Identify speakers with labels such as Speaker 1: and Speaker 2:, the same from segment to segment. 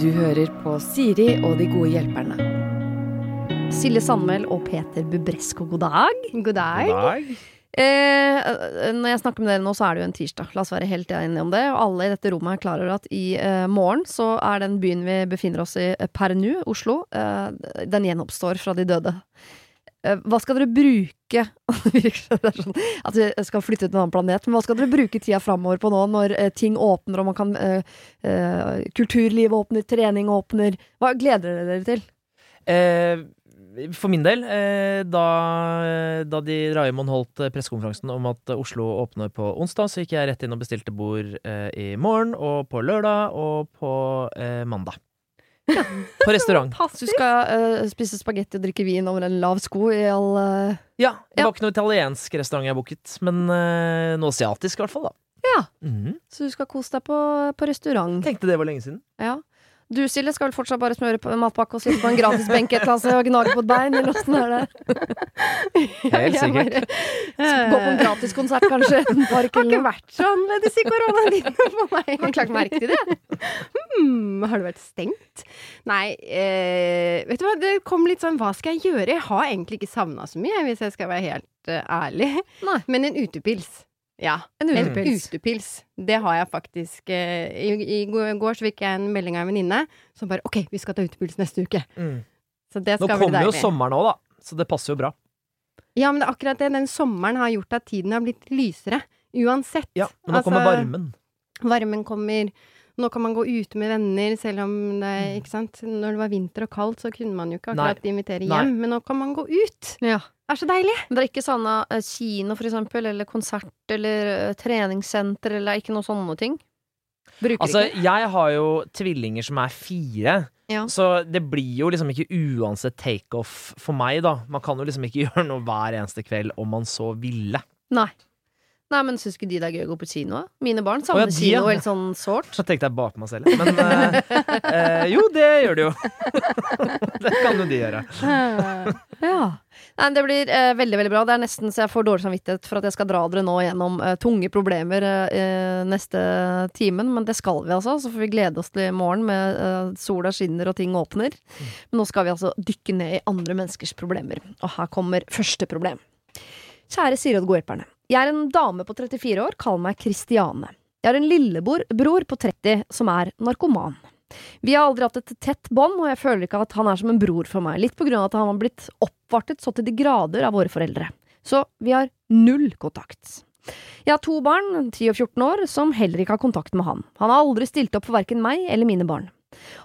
Speaker 1: Du hører på Siri og de gode hjelperne. Silje Sandmæl og Peter Bubresko, god dag.
Speaker 2: God dag.
Speaker 3: God dag.
Speaker 1: Eh, når jeg snakker med dere nå, så er det jo en tirsdag. La oss være helt enige om det. Og alle i dette rommet er klar over at i eh, morgen så er den byen vi befinner oss i eh, per nå, Oslo, eh, den gjenoppstår fra de døde. Eh, hva skal dere bruke sånn at vi skal flytte til en annen planet, men hva skal dere bruke tida framover på nå, når eh, ting åpner og man kan eh, Kulturlivet åpner, trening åpner. Hva gleder dere dere til?
Speaker 3: For min del, da, da de Raimond holdt pressekonferansen om at Oslo åpner på onsdag, så gikk jeg rett inn og bestilte bord i morgen, og på lørdag, og på eh, På restaurant.
Speaker 1: Så du skal uh, spise spagetti og drikke vin over en lav sko i all uh...
Speaker 3: Ja, det
Speaker 1: Ja.
Speaker 3: var ikke noe italiensk restaurant jeg booket, men uh, noe asiatisk i hvert fall, da.
Speaker 1: Ja.
Speaker 3: Mhm.
Speaker 1: Så du skal kose deg på, på restaurant.
Speaker 3: Tenkte det var lenge siden.
Speaker 1: Ja. Du Silje skal vel fortsatt bare smøre på matpakke og sitte på en gratis benk et eller annet og gnage på et bein, eller åssen er det?
Speaker 3: Helt sikkert.
Speaker 1: Gå på en gratiskonsert, kanskje? En park
Speaker 2: Har ikke vært så annerledes i koronatiden for meg.
Speaker 1: Har du lagt merke til det?
Speaker 2: Hmm, har det vært stengt? Nei, eh, vet du hva, det kom litt sånn hva skal jeg gjøre? Jeg har egentlig ikke savna så mye, hvis jeg skal være helt uh, ærlig.
Speaker 1: Nei.
Speaker 2: Men en utepils. Ja.
Speaker 1: En
Speaker 2: En
Speaker 1: utepils.
Speaker 2: utepils. Det har jeg faktisk. eh, I, I går så fikk jeg en melding av en venninne som bare OK, vi skal ta utepils neste uke.
Speaker 3: Mm.
Speaker 2: Så det
Speaker 3: Nå
Speaker 2: skal bli
Speaker 3: kommer jo sommeren òg, da, så det passer jo bra.
Speaker 2: Ja, men det er akkurat det. Den sommeren har gjort at tiden har blitt lysere. Uansett.
Speaker 3: Ja, Men nå kommer
Speaker 2: Altså,
Speaker 3: varmen.
Speaker 2: Varmen kommer. Nå kan man gå ute med venner, selv om det Ikke sant? Når det var vinter og kaldt, så kunne man jo ikke akkurat invitere
Speaker 3: Nei.
Speaker 2: hjem. Men nå kan man gå ut.
Speaker 1: Ja.
Speaker 2: Det er så deilig.
Speaker 1: Men det er ikke sånn eh, kino, for eksempel, eller konsert, eller eh, treningssenter, eller ikke noe sånne ting? Bruker
Speaker 3: Altså,
Speaker 1: ikke?
Speaker 3: jeg har jo tvillinger som er fire,
Speaker 1: Ja.
Speaker 3: så det blir jo liksom ikke uansett takeoff for meg, da. Man kan jo liksom ikke gjøre noe hver eneste kveld om man så ville.
Speaker 1: Nei. Nei, men syns ikke de det er gøy å gå på kino? Mine barn savner oh,
Speaker 3: ja, de,
Speaker 1: kino
Speaker 3: ja.
Speaker 1: helt sånn sårt.
Speaker 3: Så tenkte jeg bare på meg selv. Men eh, eh, jo, det gjør de jo. det kan jo de gjøre.
Speaker 1: Ja. Nei, det blir eh, veldig veldig bra. Det er nesten så jeg får dårlig samvittighet for at jeg skal dra dere nå gjennom eh, tunge problemer eh, neste timen, men det skal vi altså. Så får vi glede oss til i morgen med eh, sola skinner og ting åpner. Men nå skal vi altså dykke ned i andre menneskers problemer. Og her kommer første problem. Kjære Siri og de gode hjelperne. Jeg er en dame på 34 år, kall meg Kristiane. Jeg har en lillebror på 30 som er narkoman. Vi har aldri hatt et tett bånd, og jeg føler ikke at han er som en bror for meg. Litt på grunn av at han har blitt oppvartet så til de grader av våre foreldre. Så vi har null kontakt. Jeg har to barn, 10 og 14 år, som heller ikke har kontakt med han. Han har aldri stilt opp for verken meg eller mine barn.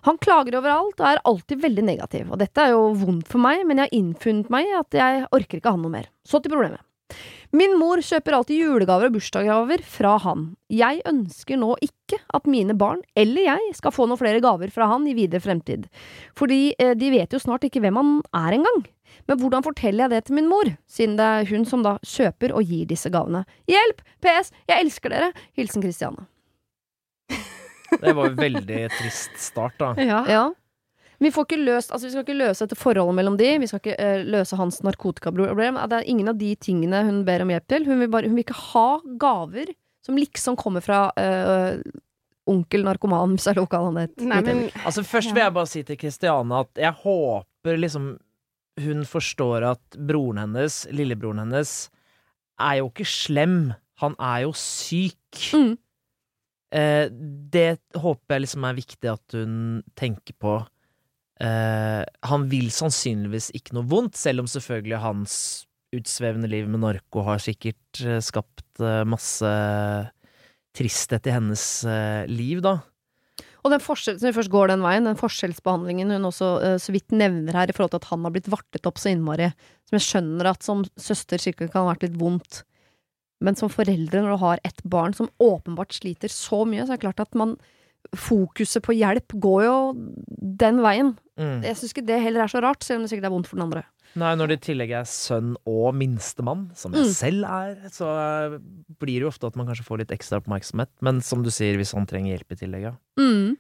Speaker 1: Han klager overalt og er alltid veldig negativ, og dette er jo vondt for meg, men jeg har innfunnet meg at jeg orker ikke han noe mer. Så til problemet. Min mor kjøper alltid julegaver og bursdagsgaver fra han. Jeg ønsker nå ikke at mine barn, eller jeg, skal få noen flere gaver fra han i videre fremtid. Fordi eh, de vet jo snart ikke hvem han er engang. Men hvordan forteller jeg det til min mor, siden det er hun som da kjøper og gir disse gavene? Hjelp! PS, jeg elsker dere! Hilsen Kristiane.
Speaker 3: Det var jo veldig trist start, da.
Speaker 2: Ja.
Speaker 1: Ja. Vi, får ikke løst, altså vi skal ikke løse dette forholdet mellom de, vi skal ikke uh, løse hans narkotikaproblem. Det er ingen av de tingene hun ber om hjelp til. Hun vil, bare, hun vil ikke ha gaver som liksom kommer fra uh, onkel narkoman, hvis det er lov å kalle han det.
Speaker 3: Altså Først vil jeg bare si til Kristiane at jeg håper liksom hun forstår at broren hennes, lillebroren hennes, er jo ikke slem. Han er jo syk.
Speaker 1: Mm.
Speaker 3: Eh, det håper jeg liksom er viktig at hun tenker på. Eh, han vil sannsynligvis ikke noe vondt, selv om selvfølgelig hans utsvevende liv med narko har sikkert eh, skapt eh, masse tristhet i hennes liv, da.
Speaker 1: Og den forskjell, når vi først går den veien, den forskjellsbehandlingen hun også så vidt nevner her i forhold til at han har blitt vartet opp så innmari, som jeg skjønner at som søster sikkert kan ha vært litt vondt, men som foreldre når du har et barn som åpenbart sliter så mye, så er det klart at man Fokuset på hjelp går jo den veien.
Speaker 3: Mm.
Speaker 1: Jeg syns ikke det heller er så rart, selv om det sikkert er vondt for den andre.
Speaker 3: Nei, når det i tillegg er sønn og minstemann, som jeg
Speaker 1: Mm.
Speaker 3: selv er, så eh, blir det jo ofte at man kanskje får litt ekstra oppmerksomhet. Men som du sier, hvis han trenger hjelp i tillegg, ja.
Speaker 1: Mm.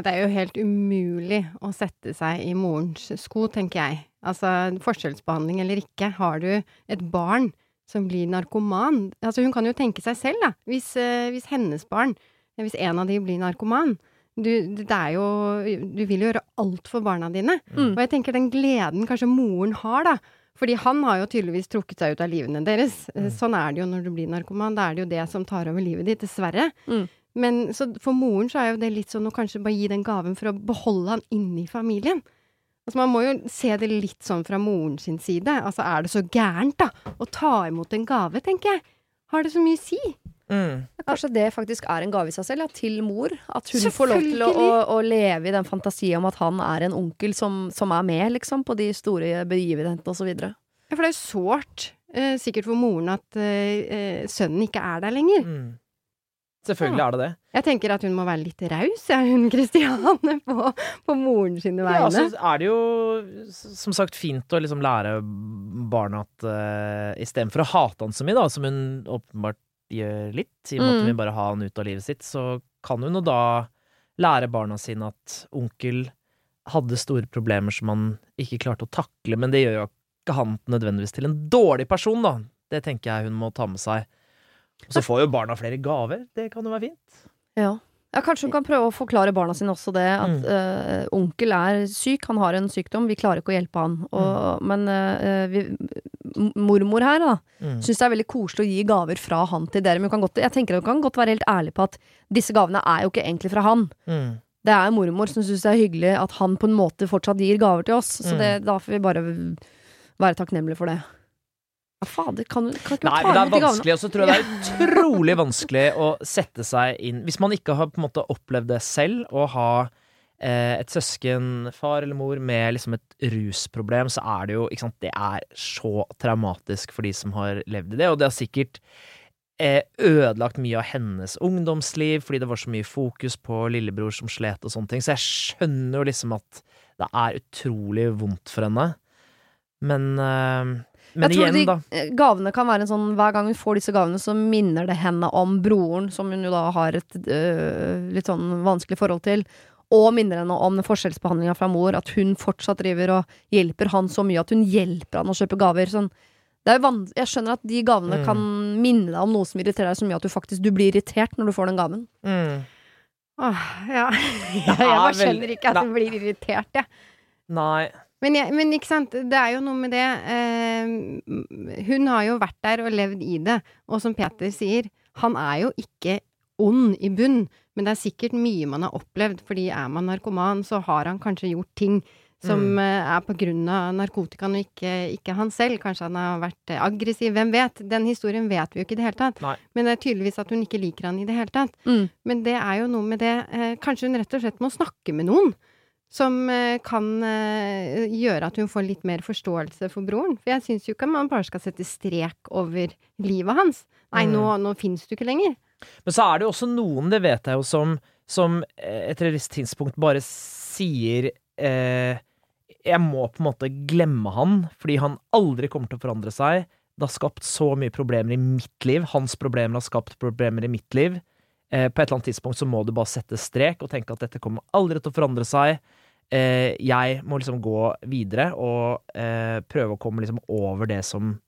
Speaker 2: Det er jo helt umulig å sette seg i morens sko, tenker jeg. Altså, forskjellsbehandling eller ikke. Har du et barn som blir narkoman Altså, hun kan jo tenke seg selv, da. Hvis, eh, hvis hennes barn hvis en av de blir narkoman. Du, det er jo Du vil jo gjøre alt for barna dine.
Speaker 1: Mm.
Speaker 2: Og jeg tenker den gleden kanskje moren har, da. Fordi han har jo tydeligvis trukket seg ut av livene deres.
Speaker 3: Mm.
Speaker 2: Sånn er det jo når du blir narkoman. Da er det jo det som tar over livet ditt, dessverre.
Speaker 1: Mm.
Speaker 2: Men så for moren så er jo det litt sånn å kanskje bare gi den gaven for å beholde han inne i familien. Altså Man må jo se det litt sånn fra moren sin side. Altså Er det så gærent, da? Å ta imot en gave, tenker jeg. Har det så mye å si?
Speaker 3: Mm.
Speaker 1: Kanskje det faktisk er en gave i seg selv, ja, til mor. At hun får lov til å, å, å leve i den fantasien om at han er en onkel som, som er med, liksom, på de store begivenhetene osv.
Speaker 2: Ja, for det er jo sårt, eh, sikkert for moren, at eh, eh, sønnen ikke er der lenger.
Speaker 3: Mm. Selvfølgelig er det det.
Speaker 2: Jeg tenker at hun må være litt raus, jeg, hun Kristiane, på, på moren sine
Speaker 3: Ja, så altså, er det jo som sagt fint å liksom lære barna at uh, istedenfor å hate han så mye, da, som hun åpenbart gjør litt, i og med at
Speaker 1: Mm.
Speaker 3: hun vil bare ha han ut av livet sitt, så kan hun jo da lære barna sine at onkel hadde store problemer som han ikke klarte å takle, men det gjør jo ikke han nødvendigvis til en dårlig person, da. Det tenker jeg hun må ta med seg. Og så får jo barna flere gaver. Det kan jo være fint.
Speaker 1: Ja. Ja, Kanskje hun kan prøve å forklare barna sine også det, at
Speaker 3: Mm.
Speaker 1: uh, onkel er syk, han har en sykdom, vi klarer ikke å hjelpe han. Og, Men uh, vi, mormor her, da,
Speaker 3: Mm.
Speaker 1: syns det er veldig koselig å gi gaver fra han til dere. Men godt, jeg tenker hun kan godt være helt ærlig på at disse gavene er jo ikke egentlig fra han.
Speaker 3: Mm.
Speaker 1: Det er mormor som syns det er hyggelig at han på en måte fortsatt gir gaver til oss. Så
Speaker 3: Mm.
Speaker 1: det, da får vi bare være takknemlige for det. Ja, fader, kan, kan ikke
Speaker 3: Nei, men det er vanskelig, og så tror jeg det er utrolig vanskelig å sette seg inn. Hvis man ikke har på en måte opplevd det selv, å ha eh, et søsken, far eller mor, med liksom et rusproblem, så er det jo ikke sant, Det er så traumatisk for de som har levd i det, og det har sikkert eh, ødelagt mye av hennes ungdomsliv, fordi det var så mye fokus på lillebror som slet og sånne ting, så jeg skjønner jo liksom at det er utrolig vondt for henne. Men, eh, men
Speaker 1: jeg tror de eh, gavene kan være en sånn Hver gang hun får disse gavene, så minner det henne om broren, som hun jo da har et øh, litt sånn vanskelig forhold til. Og minner henne om den forskjellsbehandlinga fra mor, at hun fortsatt driver og hjelper han så mye at hun hjelper han å kjøpe gaver. Sånn. Er jeg skjønner at de gavene
Speaker 3: Mm.
Speaker 1: kan minne deg om noe som irriterer deg så mye at du faktisk du blir irritert når du får den gaven.
Speaker 3: Mm.
Speaker 2: Åh, ja. jeg
Speaker 3: er
Speaker 2: bare skjønner ikke at du blir irritert, jeg.
Speaker 3: Nei.
Speaker 2: Men, jeg, men ikke sant, det er jo noe med det eh, Hun har jo vært der og levd i det, og som Peter sier, han er jo ikke ond i bunn, men det er sikkert mye man har opplevd, fordi er man narkoman, så har han kanskje gjort ting som
Speaker 3: Mm.
Speaker 2: eh, er på grunn av narkotikaen og ikke, ikke han selv. Kanskje han har vært eh, aggressiv, hvem vet? Den historien vet vi jo ikke i det hele tatt.
Speaker 3: Nei.
Speaker 2: Men det er tydeligvis at hun ikke liker han i det hele tatt.
Speaker 1: Mm.
Speaker 2: Men det er jo noe med det eh, Kanskje hun rett og slett må snakke med noen som eh, kan eh, gjøre at hun får litt mer forståelse for broren. For jeg syns jo ikke man bare skal sette strek over livet hans. Nei,
Speaker 3: Mm.
Speaker 2: nå, nå fins du ikke lenger.
Speaker 3: Men så er det jo også noen, det vet jeg jo, som, som eh, etter et visst tidspunkt bare sier eh, Jeg må på en måte glemme han, fordi han aldri kommer til å forandre seg. Det har skapt så mye problemer i mitt liv. Hans problemer har skapt problemer i mitt liv. Eh, på et eller annet tidspunkt så må du bare sette strek og tenke at dette kommer aldri til å forandre seg. Eh, jeg må liksom gå videre og eh, prøve å komme liksom over det som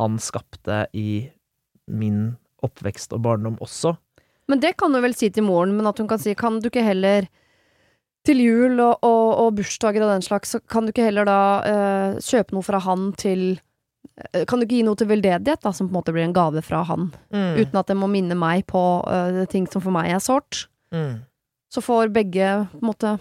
Speaker 3: han skapte i min oppvekst og barndom også.
Speaker 1: Men det kan hun vel si til moren, men at hun kan si kan du ikke heller til jul og, og, og bursdager og den slags, så kan du ikke heller da eh, kjøpe noe fra han til eh, Kan du ikke gi noe til veldedighet, da, som på en måte blir en gave fra han,
Speaker 3: Mm.
Speaker 1: uten at det må minne meg på uh, ting som for meg er sårt?
Speaker 3: Mm.
Speaker 1: Så får begge på en måte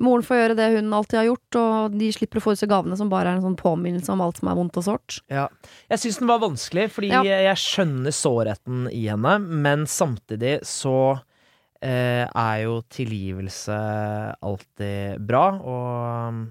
Speaker 1: Moren får gjøre det hun alltid har gjort, og de slipper å få disse gavene som bare er en sånn påminnelse om alt som er vondt og sårt.
Speaker 3: Ja. Jeg syns den var vanskelig, fordi
Speaker 1: Ja.
Speaker 3: jeg skjønner sårheten i henne, men samtidig så eh, er jo tilgivelse alltid bra, og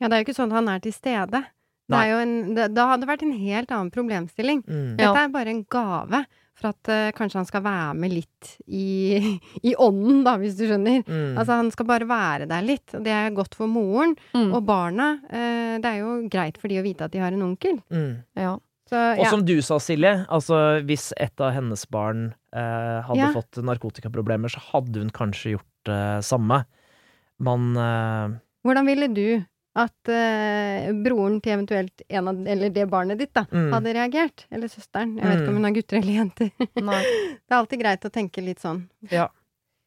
Speaker 2: Ja, det er jo ikke sånn at han er til stede. Det, er jo en, det, da hadde vært en helt annen problemstilling.
Speaker 3: mm.
Speaker 2: Dette er bare en gave for at uh, kanskje han skal være med litt i, i ånden, da, hvis du skjønner.
Speaker 3: Mm.
Speaker 2: Altså, han skal bare være der litt, og det er godt for moren.
Speaker 1: Mm.
Speaker 2: Og barna, uh, det er jo greit for de å vite at de har en onkel.
Speaker 3: Mm.
Speaker 1: Ja.
Speaker 2: Så,
Speaker 3: Og som du sa, Silje, altså hvis et av hennes barn uh, hadde
Speaker 2: Ja.
Speaker 3: fått narkotikaproblemer, så hadde hun kanskje gjort det samme. Man
Speaker 2: Hvordan ville du at uh, broren til eventuelt en av, eller det barnet ditt, da,
Speaker 3: mm.
Speaker 2: hadde reagert? Eller søsteren. Jeg vet ikke
Speaker 3: Mm.
Speaker 2: om hun har gutter eller jenter.
Speaker 1: Nei.
Speaker 2: Det er alltid greit å tenke litt sånn.
Speaker 3: Ja.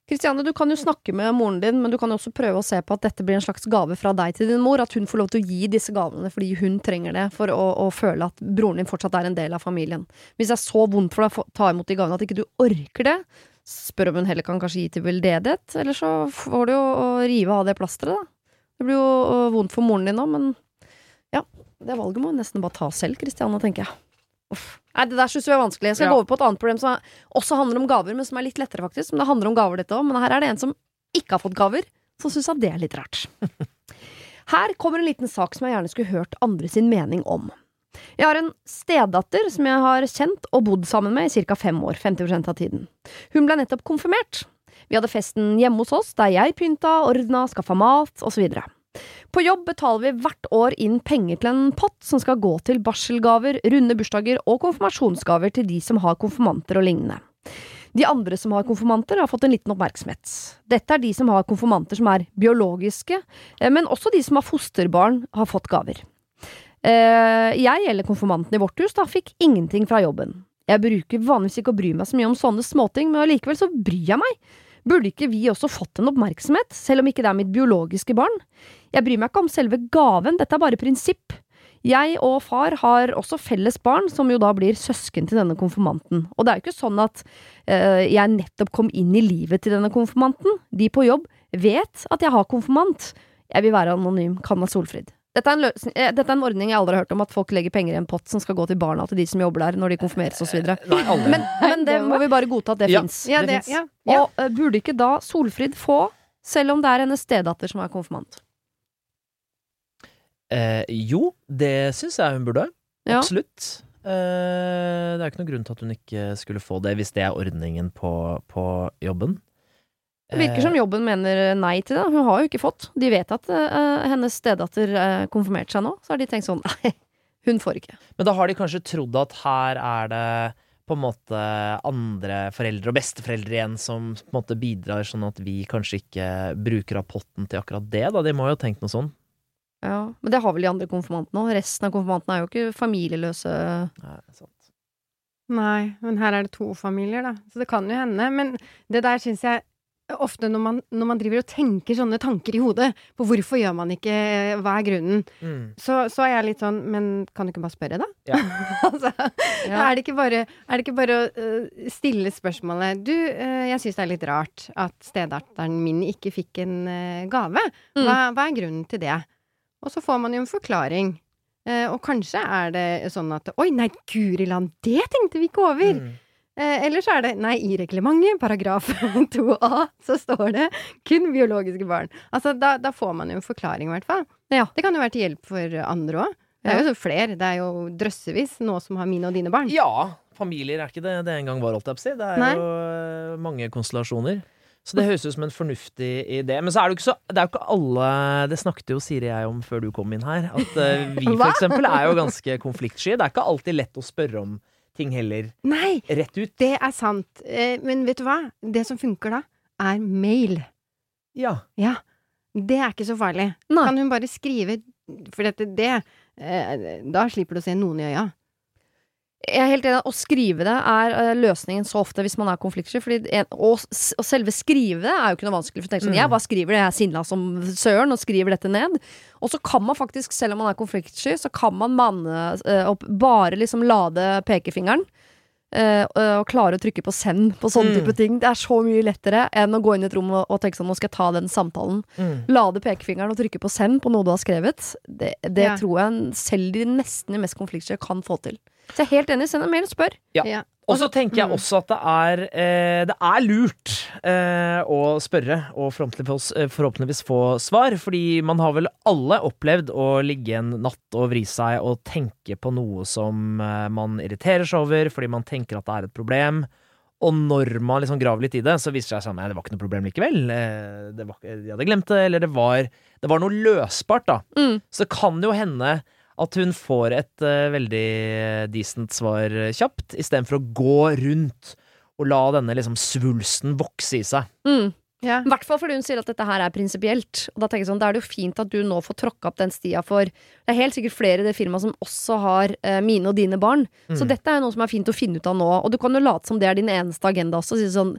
Speaker 1: Kristiane, du kan jo snakke med moren din, men du kan jo også prøve å se på at dette blir en slags gave fra deg til din mor. At hun får lov til å gi disse gavene fordi hun trenger det for å, å føle at broren din fortsatt er en del av familien. Hvis det er så vondt for deg å ta imot de gavene at ikke du orker det, spør om hun heller kan kanskje gi til veldedighet. Eller så får du jo å rive av det plasteret, da. Det blir jo vondt for moren din nå, men ja. Det valget må hun nesten bare ta selv, Kristiane, tenker jeg. Uff. Nei, det der synes jeg er vanskelig. Jeg skal
Speaker 3: Ja.
Speaker 1: gå over på et annet problem som er, også handler om gaver, men som er litt lettere, faktisk. Men det handler om gaver, dette òg. Men her er det en som ikke har fått gaver, som syns at det er litt rart. Her kommer en liten sak som jeg gjerne skulle hørt andre sin mening om. Jeg har en stedatter som jeg har kjent og bodd sammen med i ca. fem år, 50% av tiden. Hun ble nettopp konfirmert. Vi hadde festen hjemme hos oss, der jeg pynta, ordna, skaffa mat osv. På jobb betaler vi hvert år inn penger til en pott som skal gå til barselgaver, runde bursdager og konfirmasjonsgaver til de som har konfirmanter og lignende. De andre som har konfirmanter, har fått en liten oppmerksomhet. Dette er de som har konfirmanter som er biologiske, eh, men også de som har fosterbarn, har fått gaver. Eh, Jeg, eller konfirmanten i vårt hus, da, fikk ingenting fra jobben. Jeg bruker vanligvis ikke å bry meg så mye om sånne småting, men allikevel så bryr jeg meg. Burde ikke vi også fått en oppmerksomhet, selv om ikke det er mitt biologiske barn? Jeg bryr meg ikke om selve gaven, dette er bare prinsipp. Jeg og far har også felles barn, som jo da blir søsken til denne konfirmanten. Og det er jo ikke sånn at øh, jeg nettopp kom inn i livet til denne konfirmanten. De på jobb vet at jeg har konfirmant. Jeg vil være anonym, Kanna Solfrid. Dette er, en løsning, eh, dette er en ordning jeg aldri har hørt om, at folk legger penger i en pott som skal gå til barna til de som jobber der, når de konfirmeres osv.
Speaker 3: Aldri.
Speaker 1: Men, men det må vi bare godta at det
Speaker 3: Ja.
Speaker 1: fins.
Speaker 2: Ja, ja, ja.
Speaker 1: Og uh, burde ikke da Solfrid få, selv om det er hennes stedatter som er konfirmant?
Speaker 3: Eh, jo, det syns jeg hun burde.
Speaker 1: Ja.
Speaker 3: Absolutt. Eh, det er ikke noen grunn til at hun ikke skulle få det, hvis det er ordningen på, på jobben.
Speaker 1: Det virker som jobben mener nei til det. Hun har jo ikke fått. De vet at uh, hennes stedatter uh, konfirmerte seg nå, så har de tenkt sånn nei, hun får ikke.
Speaker 3: Men da har de kanskje trodd at her er det på en måte andre foreldre og besteforeldre igjen som på en måte bidrar, sånn at vi kanskje ikke bruker av potten til akkurat det. da De må jo ha tenkt noe sånn.
Speaker 1: Ja, Men det har vel de andre konfirmantene òg. Resten av konfirmantene er jo ikke familieløse.
Speaker 3: Nei, sant.
Speaker 2: Nei, men her er det to familier, da. Så det kan jo hende. Men det der syns jeg ofte når man, når man driver og tenker sånne tanker i hodet på hvorfor gjør man ikke Hva er grunnen?
Speaker 3: Mm.
Speaker 2: Så, så er jeg litt sånn Men kan du ikke bare spørre, da?
Speaker 3: Ja.
Speaker 2: altså, er det ikke bare, er det ikke bare å uh, stille spørsmålet Du, uh, jeg syns det er litt rart at stedatteren min ikke fikk en uh, gave.
Speaker 1: Mm.
Speaker 2: Hva, hva er grunnen til det? Og så får man jo en forklaring. Eh, og kanskje er det sånn at Oi, nei, guri land, det tenkte vi ikke over!
Speaker 3: Mm.
Speaker 2: Eh, eller så er det Nei, i reglementet, paragraf 2a, så står det kun biologiske barn. Altså, da, da får man jo en forklaring, i hvert fall.
Speaker 1: Ja.
Speaker 2: Det kan jo være til hjelp for andre òg. Det er jo så flere. Det er jo drøssevis nå som har mine og dine barn.
Speaker 3: Ja, familier er ikke det det en gang var, holdt jeg på å si. Det er
Speaker 2: Nei.
Speaker 3: jo eh, mange konstellasjoner. Så det høres ut som en fornuftig idé. Men så er det jo ikke så Det er jo ikke alle Det snakket jo Siri jeg om før du kom inn her. At eh, vi for eksempel er jo ganske konfliktsky. Det er ikke alltid lett å spørre om ting heller
Speaker 2: Nei,
Speaker 3: rett ut.
Speaker 2: det er sant. Eh, men vet du hva? Det som funker da, er mail.
Speaker 3: Ja.
Speaker 2: Ja. Det er ikke så farlig.
Speaker 1: Nei.
Speaker 2: Kan hun bare skrive For dette, det eh, Da slipper du å se noen i øya.
Speaker 1: Jeg er helt enig. Å skrive det er eh, løsningen så ofte hvis man er konfliktsky. Og, selve skrive det er jo ikke noe vanskelig. For sånn,
Speaker 3: Mm.
Speaker 1: jeg bare skriver det, jeg er sinna som søren og skriver dette ned. Og så kan man faktisk, selv om man er konfliktsky, så kan man manne eh, opp Bare liksom lade pekefingeren. eh, og klare å trykke på send på sånne
Speaker 3: Mm.
Speaker 1: type ting. Det er så mye lettere enn å gå inn i et rom og, og tenke sånn nå skal jeg ta den samtalen.
Speaker 3: Mm.
Speaker 1: Lade pekefingeren og trykke på send på noe du har skrevet. Det, det
Speaker 2: Ja.
Speaker 1: tror jeg selv de nesten i mest konfliktsky kan få til. Så jeg er helt enig. Send en mail og spør.
Speaker 3: Ja. Og så tenker jeg
Speaker 2: mm.
Speaker 3: også at det er, eh, det er lurt eh, å spørre, og forhåpentligvis, eh, forhåpentligvis få svar. Fordi man har vel alle opplevd å ligge en natt og vri seg og tenke på noe som eh, man irriterer seg over, fordi man tenker at det er et problem. Og når man liksom graver litt i det, så viser det seg sånn Nei, det var ikke noe problem likevel. Eh, Det var, de hadde glemt det, eller det var, det var noe løsbart, da.
Speaker 1: Mm.
Speaker 3: Så det kan jo hende at hun får et uh, veldig decent svar kjapt, istedenfor å gå rundt og la denne liksom svulsten vokse i seg.
Speaker 1: Mm.
Speaker 2: Ja.
Speaker 1: I hvert fall fordi hun sier at dette her er prinsipielt. Og da tenker jeg sånn, da er det jo fint at du nå får tråkka opp den stia for Det er helt sikkert flere i det firmaet som også har eh, mine og dine barn. Så
Speaker 3: Mm.
Speaker 1: dette er jo noe som er fint å finne ut av nå. Og du kan jo late som det er din eneste agenda også. Og si sånn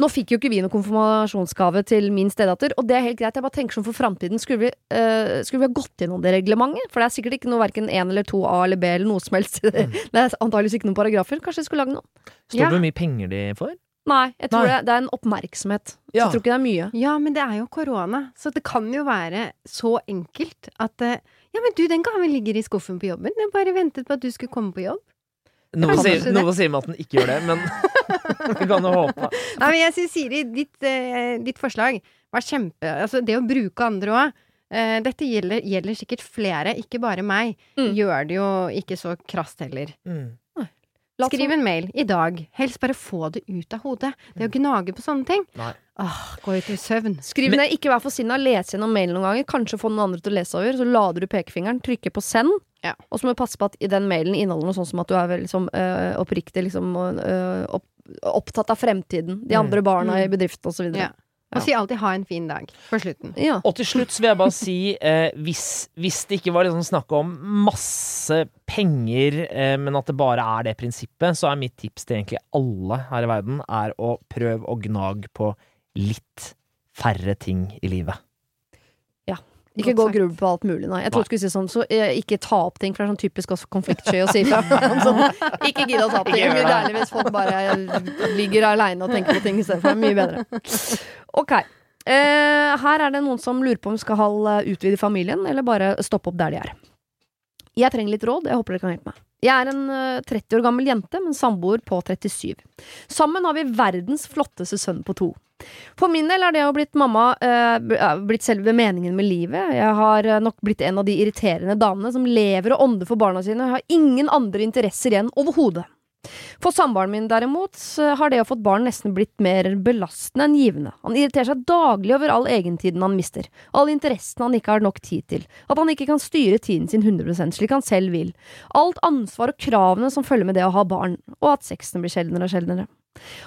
Speaker 1: Nå fikk jo ikke vi noen konfirmasjonsgave til min stedatter, og det er helt greit. Jeg bare tenker sånn for framtiden, skulle vi, eh, skulle vi ha gått gjennom det reglementet? For det er sikkert ikke noe verken én eller to A eller B eller noe som helst. Det er antakeligvis ikke noen paragrafer. Kanskje vi skulle lage noen?
Speaker 3: Står det hvor mye penger de får?
Speaker 1: Nei, jeg tror
Speaker 3: Nei.
Speaker 1: Det, det er en oppmerksomhet. Så jeg tror ikke det er mye.
Speaker 2: Ja, men det er jo korona, så det kan jo være så enkelt at eh, Ja, men du, den gaven ligger i skuffen på jobben. Jeg bare ventet på at du skulle komme på jobb.
Speaker 3: Noe sier, noe sier meg at den ikke gjør det, men vi kan jo håpe.
Speaker 2: Nei, men jeg syns Siri, ditt, eh, ditt forslag var kjempe Altså, det å bruke andre òg. Eh, dette gjelder, gjelder sikkert flere, ikke bare meg.
Speaker 1: Mm.
Speaker 2: Gjør det jo ikke så krast heller.
Speaker 3: Mm.
Speaker 2: Skriv en mail i dag. Helst bare få det ut av hodet. Det å gnage på sånne ting.
Speaker 3: Nei.
Speaker 2: Åh, gå ut i søvn.
Speaker 1: Skriv
Speaker 3: Men-
Speaker 1: ned, ikke vær for sinna, les gjennom mailen noen ganger. Kanskje få noen andre til å lese over. Så lader du pekefingeren, trykker på send.
Speaker 2: Ja.
Speaker 1: Og så må du passe på at i den mailen inneholder noe sånn som at du er vel liksom, øh, oppriktig liksom, øh, opp, opptatt av fremtiden. De
Speaker 3: Mm.
Speaker 1: andre barna i
Speaker 2: Mm.
Speaker 1: bedriften osv.
Speaker 2: Ja.
Speaker 1: Ja.
Speaker 2: Og si alltid 'ha en fin dag' på slutten.
Speaker 1: Ja.
Speaker 3: Og til slutt så vil jeg bare si, eh, hvis, hvis det ikke var liksom snakk om masse penger, eh, men at det bare er det prinsippet, så er mitt tips til egentlig alle her i verden, er å prøve å gnage på litt færre ting i livet.
Speaker 1: Ikke gå og gruble på alt mulig, nei. Jeg trodde du skulle si sånn, så eh, ikke ta opp ting, for det er sånn typisk også konfliktsky å si fra. sånn, ikke gidd å ta opp ting.
Speaker 3: Mye
Speaker 1: deilig hvis folk bare ligger aleine og tenker på ting istedenfor. Mye bedre. Ok. Eh, her er det noen som lurer på om vi skal eh, utvide familien, eller bare stoppe opp der de er. Jeg trenger litt råd, jeg håper dere kan hjelpe meg. Jeg er en eh, 30 år gammel jente, men samboer på 37. Sammen har vi verdens flotteste sønn på to. For min del er det å blitt mamma eh, eh, blitt selve meningen med livet. Jeg har eh, nok blitt en av de irriterende damene som lever og ånder for barna sine. Jeg har ingen andre interesser igjen overhodet. For samboeren min derimot har det å få et barn nesten blitt mer belastende enn givende. Han irriterer seg daglig over all egentiden han mister, all interessen han ikke har nok tid til, at han ikke kan styre tiden sin 100% slik han selv vil, alt ansvar og kravene som følger med det å ha barn, og at sexen blir sjeldnere og sjeldnere.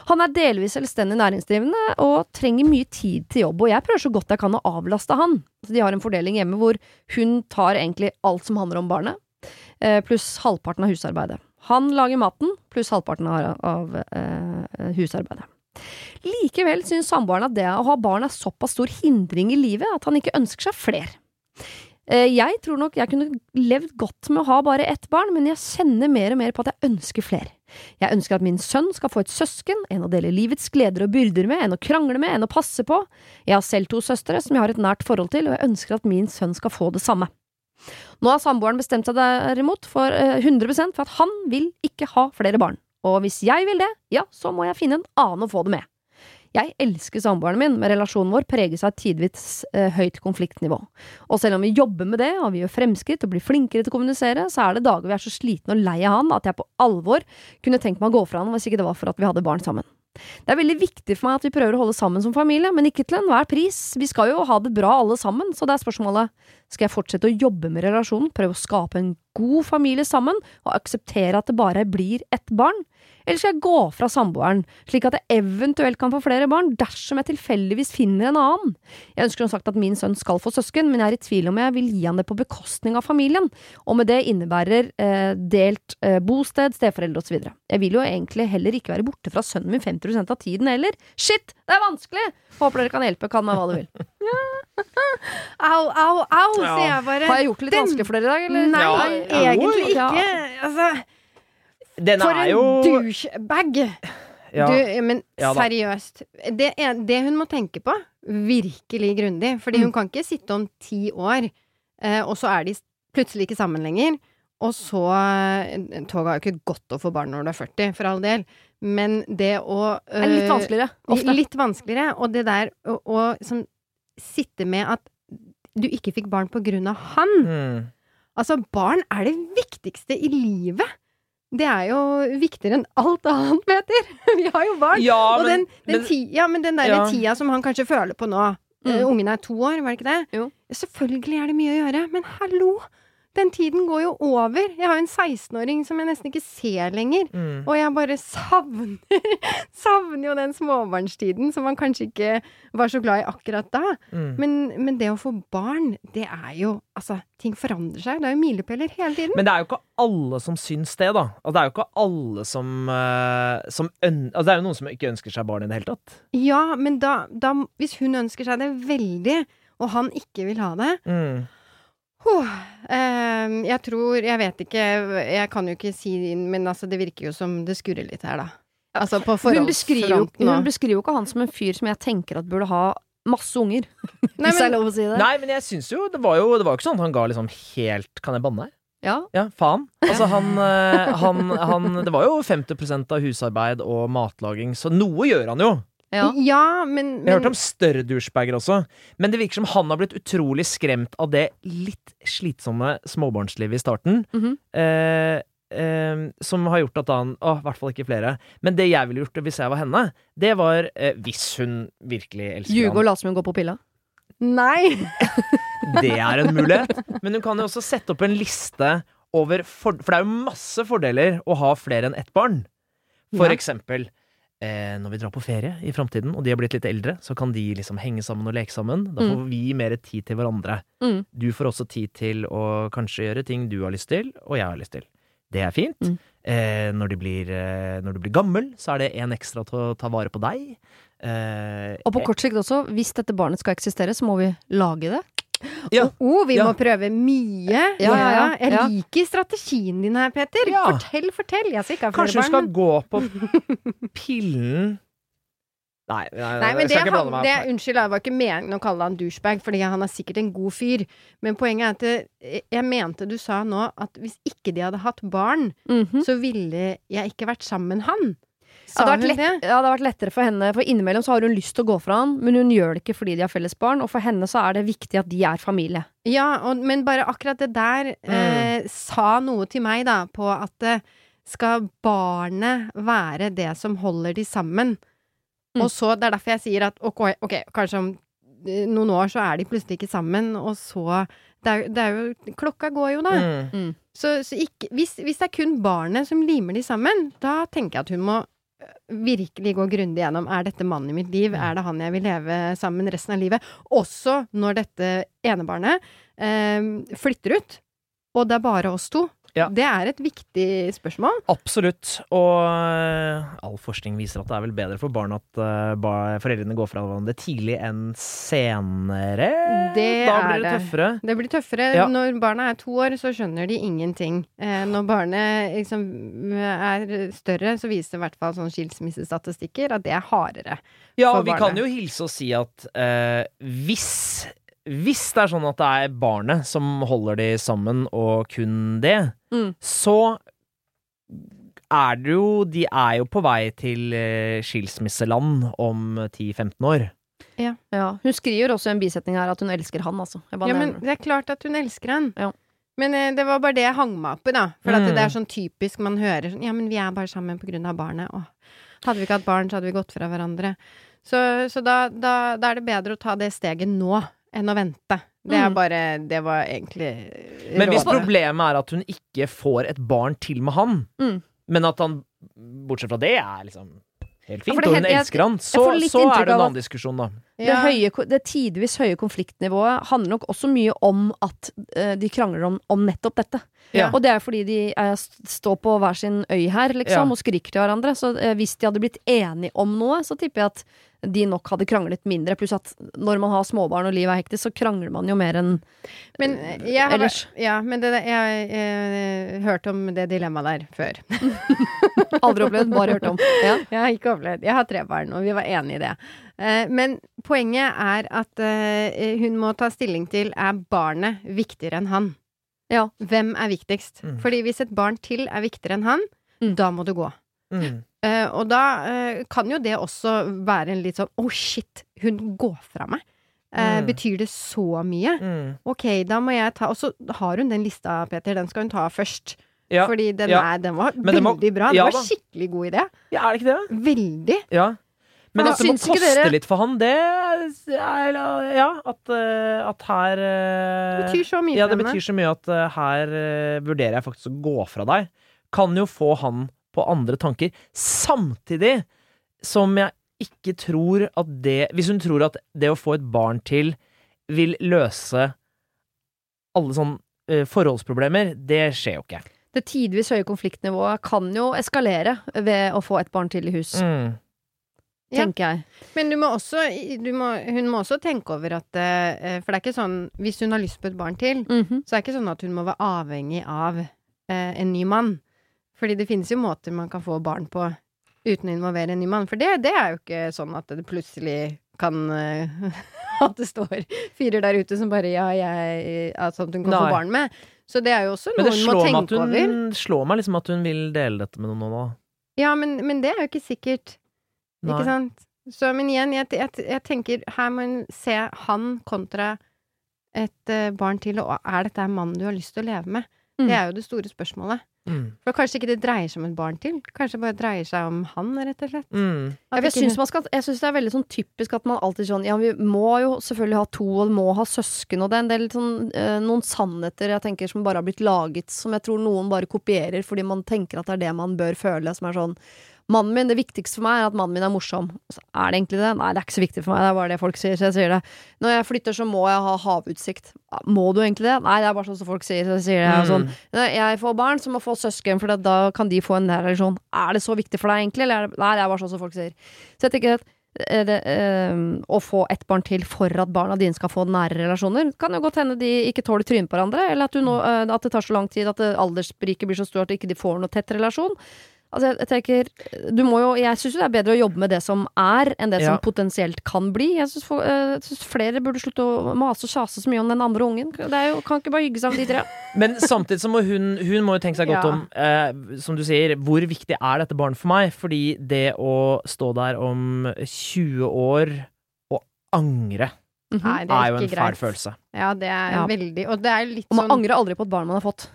Speaker 1: Han er delvis selvstendig næringsdrivende og trenger mye tid til jobb, og jeg prøver så godt jeg kan å avlaste han. De har en fordeling hjemme hvor hun tar egentlig alt som handler om barnet, eh, pluss halvparten av husarbeidet. Han lager maten, pluss halvparten av, eh, husarbeidet. Likevel syns samboeren at det å ha barn er såpass stor hindring i livet at han ikke ønsker seg flere. Eh, Jeg tror nok jeg kunne levd godt med å ha bare ett barn, men jeg kjenner mer og mer på at jeg ønsker flere. Jeg ønsker at min sønn skal få et søsken, en å dele livets gleder og byrder med, en å krangle med, en å passe på. Jeg har selv to søstre som jeg har et nært forhold til, og jeg ønsker at min sønn skal få det samme. Nå har samboeren bestemt seg derimot for eh, 100% for at han vil ikke ha flere barn. Og hvis jeg vil det, ja, så må jeg finne en annen å få det med. Jeg elsker samboeren min, men relasjonen vår preges av tidvis eh, høyt konfliktnivå. Og selv om vi jobber med det, og vi gjør fremskritt og blir flinkere til å kommunisere, så er det dager vi er så slitne og lei av han at jeg på alvor kunne tenkt meg å gå fra han hvis ikke det var for at vi hadde barn sammen. Det er veldig viktig for meg at vi prøver å holde sammen som familie, men ikke til enhver pris. Vi skal jo ha det bra alle sammen, så det er spørsmålet skal jeg fortsette å jobbe med relasjonen, prøve å skape en god familie sammen, og akseptere at det bare blir ett barn? Eller skal jeg gå fra samboeren, slik at jeg eventuelt kan få flere barn dersom jeg tilfeldigvis finner en annen? Jeg ønsker som sagt at min sønn skal få søsken, men jeg er i tvil om jeg vil gi han det på bekostning av familien, og med det innebærer eh, delt eh, bosted, steforeldre osv. Jeg vil jo egentlig heller ikke være borte fra sønnen min 50 av tiden heller. Shit, det er vanskelig! Håper dere kan hjelpe, kall meg hva du vil.
Speaker 2: Au, au, au,
Speaker 3: Ja.
Speaker 2: sier jeg bare.
Speaker 1: Har jeg gjort det litt
Speaker 2: Den-
Speaker 1: vanskelig for dere i dag, eller?
Speaker 2: Nei,
Speaker 3: Ja,
Speaker 2: egentlig ikke. Altså,
Speaker 3: Den
Speaker 2: for
Speaker 3: er
Speaker 2: en
Speaker 3: jo
Speaker 2: douchebag!
Speaker 3: ja,
Speaker 2: Du, men
Speaker 3: Ja
Speaker 2: seriøst. Det, er, det hun må tenke på, virkelig grundig, fordi
Speaker 3: Mm.
Speaker 2: hun kan ikke sitte om ti år, eh, og så er de plutselig ikke sammen lenger. Og så eh, Toget har jo ikke godt å få barn når du er 40, for all del, men det å
Speaker 1: Det er litt
Speaker 2: eh,
Speaker 1: vanskeligere. Ofte.
Speaker 2: Litt vanskeligere. Og det der å, å sånn, sitte med at du ikke fikk barn på grunn av han.
Speaker 3: mm.
Speaker 2: Altså, barn er det viktigste i livet. Det er jo viktigere enn alt annet, Peter. Vi har jo barn.
Speaker 3: Ja,
Speaker 2: og
Speaker 3: men,
Speaker 2: den, den,
Speaker 3: men
Speaker 2: ti, ja, men den der
Speaker 3: Ja.
Speaker 2: tida som han kanskje føler på nå.
Speaker 1: Mm.
Speaker 2: Eh, ungen er to år, var det ikke det?
Speaker 1: Jo.
Speaker 2: Selvfølgelig er det mye å gjøre, men hallo! Den tiden går jo over. Jeg har jo en 16-åring som jeg nesten ikke ser lenger.
Speaker 3: Mm.
Speaker 2: Og jeg bare savner Savner jo den småbarnstiden som man kanskje ikke var så glad i akkurat da.
Speaker 3: Mm.
Speaker 2: Men, men det å få barn, det er jo Altså, ting forandrer seg. Det er jo milepæler hele tiden.
Speaker 3: Men det er jo ikke alle som syns det, da. Og det er jo ikke alle som, eh, som altså, Det er jo noen som ikke ønsker seg barn i det hele tatt.
Speaker 2: Ja, men da, da Hvis hun ønsker seg det veldig, og han ikke vil ha det
Speaker 3: Mm.
Speaker 2: Huh, eh, jeg tror Jeg vet ikke, jeg kan jo ikke si Men altså, det virker jo som det skurrer litt her, da. Altså på forholdsfronten
Speaker 1: hun beskriver jo ikke han som en fyr som jeg tenker at burde ha masse unger.
Speaker 2: Nei,
Speaker 1: hvis det er lov å si det.
Speaker 3: Nei, men jeg syns jo det var jo Det var ikke sånn at han ga liksom helt Kan jeg banne her?
Speaker 1: Ja.
Speaker 3: Ja, faen. Altså, han, eh, han, han Det var jo 50% av husarbeid og matlaging, så noe gjør han jo.
Speaker 1: Ja.
Speaker 2: ja, men,
Speaker 3: Jeg har hørt om større douchebager også, men det virker som han har blitt utrolig skremt av det litt slitsomme småbarnslivet i starten.
Speaker 1: Mhm.
Speaker 3: eh, eh, som har gjort at han Å, i hvert fall ikke flere. Men det jeg ville gjort hvis jeg var henne, det var eh, hvis hun virkelig elsker
Speaker 1: Ljuge og
Speaker 3: han.
Speaker 1: late som hun går på pilla.
Speaker 2: Nei!
Speaker 3: Det er en mulighet. Men hun kan jo også sette opp en liste over for, For det er jo masse fordeler å ha flere enn ett barn. For
Speaker 2: Ja.
Speaker 3: eksempel eh, når vi drar på ferie i framtiden, og de har blitt litt eldre, så kan de liksom henge sammen og leke sammen. Da får vi mer tid til hverandre.
Speaker 1: Mm.
Speaker 3: Du får også tid til å kanskje gjøre ting du har lyst til, og jeg har lyst til. Det er fint.
Speaker 1: Mm.
Speaker 3: Eh, når, du blir, eh, når du blir gammel, så er det en ekstra til å ta vare på deg. Eh,
Speaker 1: Og på kort sikt også, hvis dette barnet skal eksistere, så må vi lage det.
Speaker 3: Ja.
Speaker 2: Oh, vi
Speaker 3: Ja.
Speaker 2: må prøve mye.
Speaker 1: Ja, ja.
Speaker 2: Jeg liker strategien din her, Peter. Fortell, fortell. Jeg skal ikke ha flere
Speaker 3: Kanskje du skal gå på pillen Nei, nei,
Speaker 2: Nei, men det, han, det, unnskyld, jeg var ikke meningen å kalle han douchebag, fordi han er sikkert en god fyr. Men poenget er at jeg mente du sa nå at hvis ikke de hadde hatt barn,
Speaker 1: Mhm.
Speaker 2: så ville jeg ikke vært sammen med han.
Speaker 1: Ja,
Speaker 2: Sa
Speaker 1: det, har
Speaker 2: hun
Speaker 1: vært
Speaker 2: det?
Speaker 1: lett, ja, det har vært lettere for henne, for innimellom så har hun lyst til å gå fra han, men hun gjør det ikke fordi de har felles barn, og for henne så er det viktig at de er familie.
Speaker 2: Ja, og, men bare akkurat det der eh, sa noe til meg, da, på at eh, skal barnet være det som holder de sammen?
Speaker 1: Mm.
Speaker 2: Og så, Det er derfor jeg sier at ok, okay kanskje om eh, noen år så er de plutselig ikke sammen, og så det er, det er jo Klokka går jo, da.
Speaker 3: Mm.
Speaker 2: Så, så ikke, hvis, hvis det er kun barnet som limer de sammen, da tenker jeg at hun må virkelig gå grundig gjennom er dette mannen i mitt liv,
Speaker 3: Mm.
Speaker 2: er det han jeg vil leve sammen resten av livet? Også når dette ene barnet eh, flytter ut, og det er bare oss to.
Speaker 3: Ja.
Speaker 2: Det er et viktig spørsmål.
Speaker 3: Absolutt. Og eh, all forskning viser at det er vel bedre for barn at eh, foreldrene går fra hverandre tidlig enn senere.
Speaker 2: Det
Speaker 3: da blir det
Speaker 2: det.
Speaker 3: tøffere.
Speaker 2: Det blir tøffere.
Speaker 3: Ja.
Speaker 2: Når barna er to år, så skjønner de ingenting. Eh, når barnet liksom er større, så viser i hvert fall sånn skilsmissestatistikker at det er hardere.
Speaker 3: Ja, og vi
Speaker 2: barnet.
Speaker 3: kan jo hilse og si at eh, hvis hvis det er sånn at det er barnet som holder de sammen, og kun det,
Speaker 1: Mm.
Speaker 3: så er det jo De er jo på vei til eh, skilsmisseland om 10-15 år.
Speaker 1: Ja, Hun skriver også i en bisetning her at hun elsker han, altså. Jeg bare
Speaker 2: Ja, men
Speaker 1: nevner det.
Speaker 2: det er klart at hun elsker han.
Speaker 1: Ja.
Speaker 2: Men eh, det var bare det jeg hang meg opp i, da. For at
Speaker 3: Mm.
Speaker 2: det er sånn typisk man hører sånn Ja, men vi er bare sammen på grunn av barnet. Åh. hadde vi ikke hatt barn, så hadde vi gått fra hverandre. Så, så da, da, da er det bedre å ta det steget nå enn å vente. Det er
Speaker 1: Mm.
Speaker 2: bare Det var egentlig eh,
Speaker 3: Men hvis problemet er at hun ikke får et barn til med han,
Speaker 1: Mm.
Speaker 3: men at han bortsett fra det er liksom helt fint,
Speaker 1: ja,
Speaker 3: og hun
Speaker 1: jeg-
Speaker 3: elsker han, så, så er det en annen diskusjon, da.
Speaker 1: Det,
Speaker 2: Ja.
Speaker 1: høye, det tidvis høye konfliktnivået handler nok også mye om at uh, de krangler om, om nettopp dette.
Speaker 3: Ja.
Speaker 1: Og det er fordi de uh, står på hver sin øy her, liksom,
Speaker 3: Ja.
Speaker 1: og skriker til hverandre. Så uh, hvis de hadde blitt enige om noe, så tipper jeg at de nok hadde kranglet mindre. Pluss at når man har småbarn og livet er hektisk, så krangler man jo mer enn
Speaker 2: Men jeg har,
Speaker 1: ellers.
Speaker 2: Ja, men det, jeg, jeg, hørte om det dilemmaet der før.
Speaker 1: Aldri opplevd, bare hørt om. Ja.
Speaker 2: Jeg har ikke opplevd. Jeg har tre barn, og vi var enige i det. Eh, Men poenget er at eh, hun må ta stilling til er barnet viktigere enn han.
Speaker 1: Ja.
Speaker 2: Hvem er viktigst?
Speaker 3: Mm.
Speaker 2: Fordi hvis et barn til er viktigere enn han,
Speaker 1: Mm.
Speaker 2: da må du gå.
Speaker 3: Mm.
Speaker 2: Uh, og da uh, kan jo det også være en litt sånn å shit, hun går fra meg.
Speaker 3: Mm.
Speaker 2: Betyr det så mye?
Speaker 3: Mm.
Speaker 2: Ok, da må jeg ta Og så har hun den lista, Peter. Den skal hun ta først.
Speaker 3: Ja.
Speaker 2: Fordi den,
Speaker 3: ja.
Speaker 2: er, den var
Speaker 3: det må-
Speaker 2: veldig bra. Det
Speaker 3: ja
Speaker 2: var skikkelig god idé.
Speaker 3: ja, er det ikke det?
Speaker 2: Veldig.
Speaker 3: Ja. Men det må koste
Speaker 1: dere-
Speaker 3: litt for han, det er Ja, at, at her
Speaker 2: Det betyr så mye
Speaker 3: Ja, det betyr så mye at her vurderer jeg faktisk å gå fra deg. Kan jo få han på andre tanker. Samtidig som jeg ikke tror at det Hvis hun tror at det å få et barn til vil løse alle sånne uh, forholdsproblemer, det skjer jo ikke.
Speaker 1: Det tidvis høye konfliktnivået kan jo eskalere ved å få et barn til i hus,
Speaker 3: Mm.
Speaker 2: Ja.
Speaker 1: tenker jeg.
Speaker 2: Men du må også, du må, hun må også tenke over at uh, For det er ikke sånn Hvis hun har lyst på et barn til,
Speaker 1: Mhm.
Speaker 2: så er det ikke sånn at hun må være avhengig av uh, en ny mann. Fordi det finnes jo måter man kan få barn på uten å involvere en ny mann. For det, det er jo ikke sånn at det plutselig kan eh, At det står fyrer der ute som bare ja, jeg At sånn at hun kan få barn med. Så det er jo også
Speaker 3: Men
Speaker 2: noe hun må tenke
Speaker 3: at
Speaker 2: over.
Speaker 3: det slår meg liksom at hun vil dele dette med noen nå. da.
Speaker 2: Ja, men, men det er jo ikke sikkert.
Speaker 3: Nei.
Speaker 2: Ikke sant? Så, men igjen, jeg, jeg, jeg tenker her må hun se han kontra et eh, barn til, og er dette en mann du har lyst til å leve med?
Speaker 1: Mm.
Speaker 2: Det er jo det store spørsmålet.
Speaker 3: Mm.
Speaker 2: For kanskje ikke det dreier seg om et barn til, kanskje det bare dreier seg om han, rett og slett.
Speaker 3: Mm.
Speaker 1: Jeg
Speaker 2: ikke
Speaker 1: syns man skal- jeg syns det er veldig sånn typisk at man alltid sånn Ja, vi må jo selvfølgelig ha to, og må ha søsken, og det er en del sånn øh, noen sannheter jeg tenker som bare har blitt laget, som jeg tror noen bare kopierer fordi man tenker at det er det man bør føle, som er sånn Mannen min, Det viktigste for meg er at mannen min er morsom. Så er det egentlig det? Nei, det er ikke så viktig for meg. Det er bare det folk sier, så jeg sier det. Når jeg flytter, så må jeg ha havutsikt. Må du egentlig det? Nei, det er bare sånn som folk sier, så jeg sier det. Mm. sånn. Når Jeg får barn, så må få søsken, for da kan de få en nær relasjon. Er det så viktig for deg, egentlig? Eller er det, nei, det er bare sånn som folk sier. Så jeg tenker at eh, det, øh, å få ett barn til for at barna dine skal få nære relasjoner, kan jo godt hende de ikke tåler trynet på hverandre, eller at, du nå, øh, at det tar så lang tid at aldersspriket blir så stort at de ikke får noe tett relasjon. Altså, jeg, jeg tenker Du må jo Jeg syns det er bedre å jobbe med det som er, enn det
Speaker 3: Ja.
Speaker 1: som potensielt kan bli. Jeg syns flere burde slutte å mase og kjase så mye om den andre ungen. Det er jo, kan ikke bare hygge seg om de tre.
Speaker 3: Men samtidig så må hun Hun må jo tenke seg godt
Speaker 2: Ja.
Speaker 3: om, eh, som du sier, hvor viktig er dette barnet for meg? Fordi det å stå der om 20 år og angre
Speaker 1: Mhm.
Speaker 2: Nei, det
Speaker 3: er
Speaker 2: er
Speaker 3: jo en
Speaker 2: ikke
Speaker 3: fæl følelse.
Speaker 2: Ja, det er
Speaker 1: Ja.
Speaker 2: veldig Og det er litt
Speaker 1: Og man
Speaker 2: sånn
Speaker 1: angrer aldri på et barn man har fått.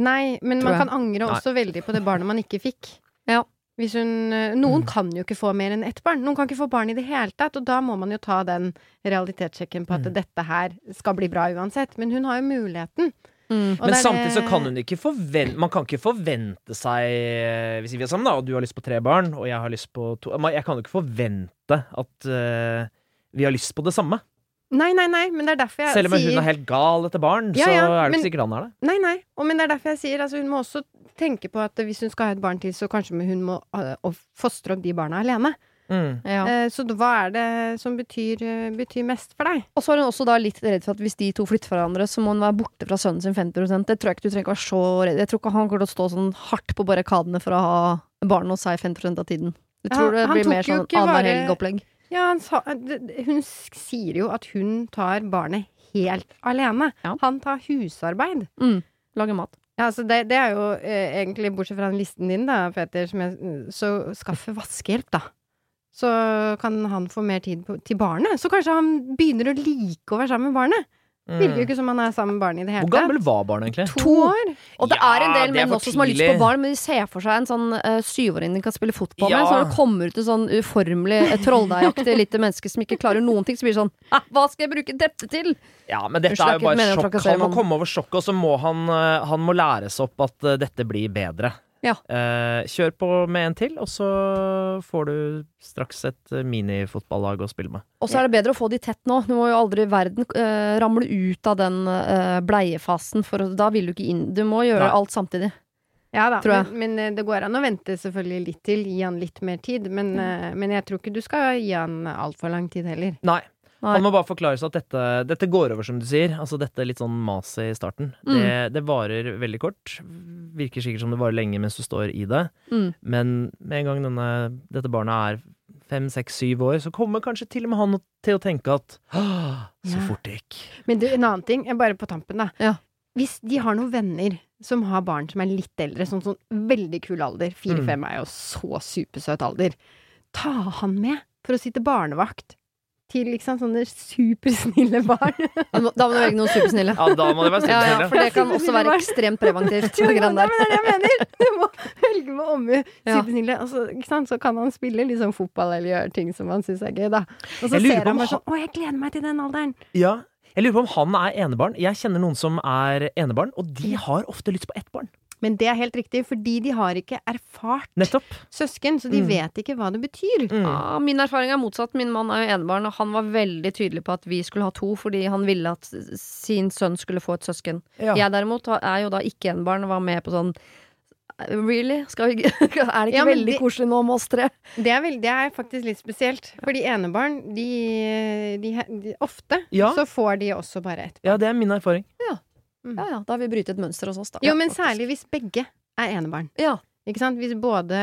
Speaker 2: Nei, men
Speaker 1: tror
Speaker 2: man
Speaker 1: jeg.
Speaker 2: kan angre også veldig på det barnet man ikke fikk.
Speaker 1: Ja.
Speaker 2: Hvis hun eh, Noen
Speaker 3: Mm.
Speaker 2: kan jo ikke få mer enn ett barn. Noen kan ikke få barn i det hele tatt, og da må man jo ta den realitetssjekken på at
Speaker 3: Mm.
Speaker 2: dette her skal bli bra uansett. Men hun har jo muligheten. Mm.
Speaker 3: Men samtidig så kan hun ikke forvente Man kan ikke forvente seg eh, Hvis vi er sammen, da, og du har lyst på tre barn, og jeg har lyst på to Jeg kan jo ikke forvente at uh, vi har lyst på det samme.
Speaker 2: Nei, nei, nei, men det er derfor jeg sier
Speaker 3: Selv om
Speaker 2: sier
Speaker 3: hun er helt gal etter barn,
Speaker 2: Ja,
Speaker 3: så er det
Speaker 2: men-
Speaker 3: ikke sikkert han er det.
Speaker 2: Nei, nei. Og, men det er derfor jeg sier altså, hun må også tenke på at hvis hun skal ha et barn til, så kanskje hun må uh, fostre opp de barna alene.
Speaker 3: Mm.
Speaker 1: Ja.
Speaker 2: Eh, så hva er det som betyr, eh, betyr mest for deg?
Speaker 1: Og så er hun også da litt redd for at hvis de to flytter fra hverandre, så må hun være borte fra sønnen sin 50% Det tror jeg ikke du trenger ikke være så redd Jeg tror ikke han kommer til å stå sånn hardt på barrikadene for å ha barn hos seg 50% av tiden. Jeg
Speaker 2: Ja,
Speaker 1: tror det blir mer sånn annenhver helg-opplegg.
Speaker 2: Ja, sa, det- hun sier jo at hun tar barnet helt alene.
Speaker 1: Ja.
Speaker 2: Han tar husarbeid.
Speaker 1: Mm. Lager mat.
Speaker 2: Ja, altså det, det er jo eh, egentlig, bortsett fra den listen din, da, Peter, som jeg, så skaffe vaskehjelp, da. Så kan han få mer tid på, til barnet. Så kanskje han begynner å like å være sammen med barnet. Virker jo
Speaker 3: Mm.
Speaker 2: ikke som han er sammen med barnet i det hele
Speaker 3: Hvor gammel var barnet, egentlig?
Speaker 2: To år.
Speaker 1: Og det
Speaker 3: Ja,
Speaker 1: er en del menn også som har lyst på barn, men de ser for seg en sånn uh, syvåring de kan spille fotball med. Så når det kommer ut en sånn uformelig, uh, trolldeigaktig lite menneske som ikke klarer noen ting, så blir det sånn «Hæ, Hva skal jeg bruke dette til?
Speaker 3: Ja, men dette er jo bare sjokk. Han må komme over sjokket, og så må han, eh, han må læres opp at uh, dette blir bedre.
Speaker 1: Ja.
Speaker 3: Eh, kjør på med en til, og så får du straks et minifotballag å spille med.
Speaker 1: Og så er det bedre å få de tett nå. Du må jo aldri verden eh, ramle ut av den eh, bleiefasen, for da vil du ikke inn. Du må gjøre
Speaker 3: Nei.
Speaker 1: alt samtidig.
Speaker 2: Ja da, men, men eh, det går an å vente selvfølgelig litt til. Gi han litt mer tid. Men, mm. men jeg tror ikke du skal gi han altfor lang tid heller.
Speaker 3: Nei.
Speaker 1: Nei.
Speaker 3: Han må bare forklare seg at dette, dette går over, som du sier. Altså Dette litt sånn maset i starten.
Speaker 1: Mm.
Speaker 3: Det, det varer veldig kort. Virker sikkert som det varer lenge mens du står i det.
Speaker 1: Mm.
Speaker 3: Men med en gang denne, dette barnet er fem, seks, syv år, så kommer kanskje til og med han til å tenke at Så
Speaker 2: Ja.
Speaker 3: fort det gikk.
Speaker 2: Men du, en annen ting, bare på tampen, da.
Speaker 1: Ja.
Speaker 2: Hvis de har noen venner som har barn som er litt eldre, sånn sånn veldig kul alder,
Speaker 3: Mm.
Speaker 2: fire-fem er jo så supersøt alder, ta han med for å sitte barnevakt til liksom, sånne supersnille barn.
Speaker 1: Da må da må du velge noen supersnille.
Speaker 3: Ja, da må det være
Speaker 1: Ja, ja,
Speaker 3: supersnille.
Speaker 1: for det kan også være ekstremt preventivt.
Speaker 2: Jo, jo, det er det jeg mener! Du må velge med omhu.
Speaker 1: Ja.
Speaker 2: Supersnille. Altså, så, ikke sant? så kan han spille litt sånn fotball eller gjøre ting som han syns er gøy, da. Og så ser han bare sånn Å, jeg gleder meg til den alderen!
Speaker 3: Ja. Jeg lurer på om han er enebarn. Jeg kjenner noen som er enebarn, og de har ofte lyst på ett barn.
Speaker 2: Men det er helt riktig, fordi de har ikke erfart
Speaker 3: Nettopp.
Speaker 2: søsken, så de
Speaker 3: Mm.
Speaker 2: vet ikke hva det betyr.
Speaker 3: Mm.
Speaker 1: Ja, min erfaring er motsatt. Min mann er jo enebarn, og han var veldig tydelig på at vi skulle ha to, fordi han ville at sin sønn skulle få et søsken.
Speaker 3: Ja.
Speaker 1: Jeg derimot er jo da ikke enebarn, og var med på sånn Really? Skal vi, er det ikke
Speaker 2: Ja,
Speaker 1: veldig
Speaker 2: de,
Speaker 1: koselig nå med oss tre?
Speaker 2: Det er, vel, det er faktisk litt spesielt. Fordi enebarn, de, de, de Ofte
Speaker 3: Ja.
Speaker 2: så får de også bare ett.
Speaker 3: ja, det er min erfaring.
Speaker 1: Ja ja, da har vi brytet et mønster hos oss, da.
Speaker 2: Jo, men særlig hvis begge er enebarn.
Speaker 1: Ja.
Speaker 2: Ikke sant? Hvis både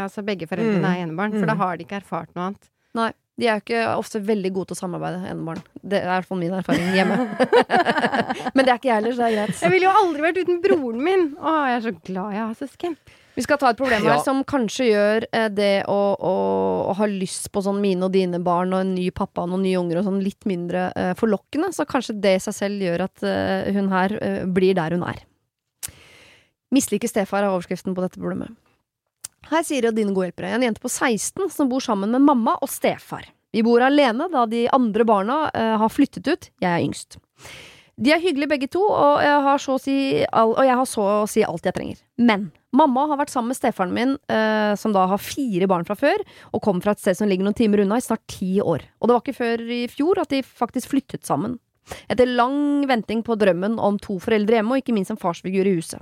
Speaker 2: Altså begge foreldrene
Speaker 3: Mm.
Speaker 2: er enebarn, for
Speaker 3: Mm.
Speaker 2: da har de ikke erfart noe annet.
Speaker 1: Nei. De er jo ikke ofte veldig gode til å samarbeide, enebarn. Det er i hvert fall min erfaring hjemme. men det er ikke jeg heller, så det er greit.
Speaker 2: Jeg ville jo aldri vært uten broren min! Å, jeg er så glad jeg har søsken.
Speaker 1: Vi skal ta et problem her
Speaker 3: Ja.
Speaker 1: som kanskje gjør eh, det å, å, å ha lyst på sånn mine og dine barn og en ny pappa og noen nye unger og sånn litt mindre eh, forlokkende. Så kanskje det i seg selv gjør at eh, hun her eh, blir der hun er. Misliker stefar er overskriften på dette problemet. Her sier jo dine gode hjelpere en jente på 16 som bor sammen med mamma og stefar. Vi bor alene da de andre barna har flyttet ut. Jeg er yngst. De er hyggelige begge to, og jeg har så å si, all, og jeg har så å si alt jeg trenger. Men mamma har vært sammen med stefaren min, eh, som da har fire barn fra før, og kom fra et sted som ligger noen timer unna, i snart ti år. Og det var ikke før i fjor at de faktisk flyttet sammen. Etter lang venting på drømmen om to foreldre hjemme, og ikke minst en farsfigur i huset.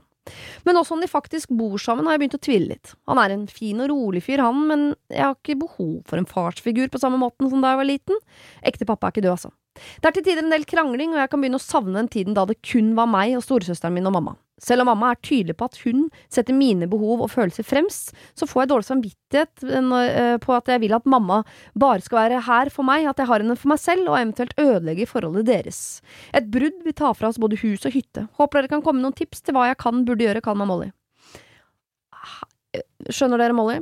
Speaker 1: Men også om de faktisk bor sammen, har jeg begynt å tvile litt. Han er en fin og rolig fyr, han, men jeg har ikke behov for en farsfigur på samme måten som da jeg var liten. Ekte pappa er ikke død, altså. Det er til tider en del krangling, og jeg kan begynne å savne den tiden da det kun var meg og storesøsteren min og mamma. Selv om mamma er tydelig på at hun setter mine behov og følelser fremst, så får jeg dårlig samvittighet eh, på at jeg vil at mamma bare skal være her for meg, at jeg har henne for meg selv, og eventuelt ødelegge forholdet deres. Et brudd vil ta fra oss både hus og hytte. Håper dere kan komme med noen tips til hva jeg kan, burde gjøre. Kall meg Molly. Skjønner dere, Molly?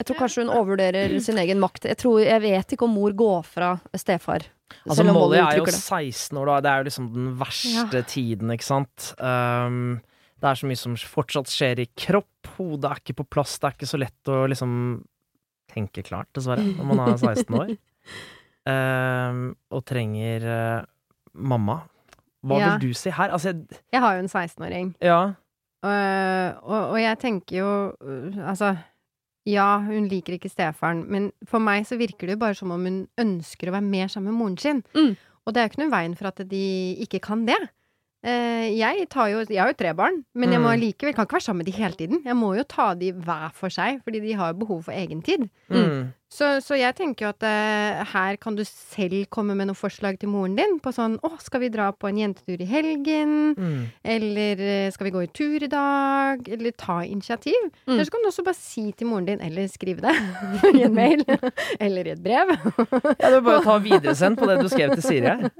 Speaker 1: Jeg tror kanskje hun overvurderer sin egen makt. Jeg, tror, jeg vet ikke om mor går fra stefar.
Speaker 3: Altså, Molly er jo 16 år, da. Det er jo liksom den verste tiden, ikke sant. Um, det er så mye som fortsatt skjer i kropp. Hodet er ikke på plass. Det er ikke så lett å liksom tenke klart, dessverre, når man er 16 år. Um, og trenger uh, mamma. Hva
Speaker 2: Ja.
Speaker 3: vil du si her? Altså, jeg-
Speaker 2: Jeg har jo en 16-åring.
Speaker 3: ja.
Speaker 2: Uh, og, og jeg tenker jo uh, Altså, ja, hun liker ikke stefaren, men for meg så virker det jo bare som om hun ønsker å være mer sammen med moren sin.
Speaker 1: Mm.
Speaker 2: Og det er jo ikke noen veien for at de ikke kan det. Eh, jeg, tar jo, jeg har jo tre barn, men jeg må
Speaker 3: Mm.
Speaker 2: likevel kan ikke være sammen med de hele tiden. Jeg må jo ta de hver for seg, fordi de har behov for egen tid.
Speaker 3: Mm.
Speaker 2: Så, så jeg tenker jo at uh, her kan du selv komme med noen forslag til moren din på sånn 'Å, skal vi dra på en jentetur i helgen?'
Speaker 3: Mm.
Speaker 2: Eller eh, 'Skal vi gå i tur i dag?' Eller ta initiativ.
Speaker 1: Mm.
Speaker 2: Eller så kan du også bare si til moren din, eller skrive det i en mail, eller i et brev.
Speaker 3: Ja, er bare ta videresend på det du skrev til Siri her.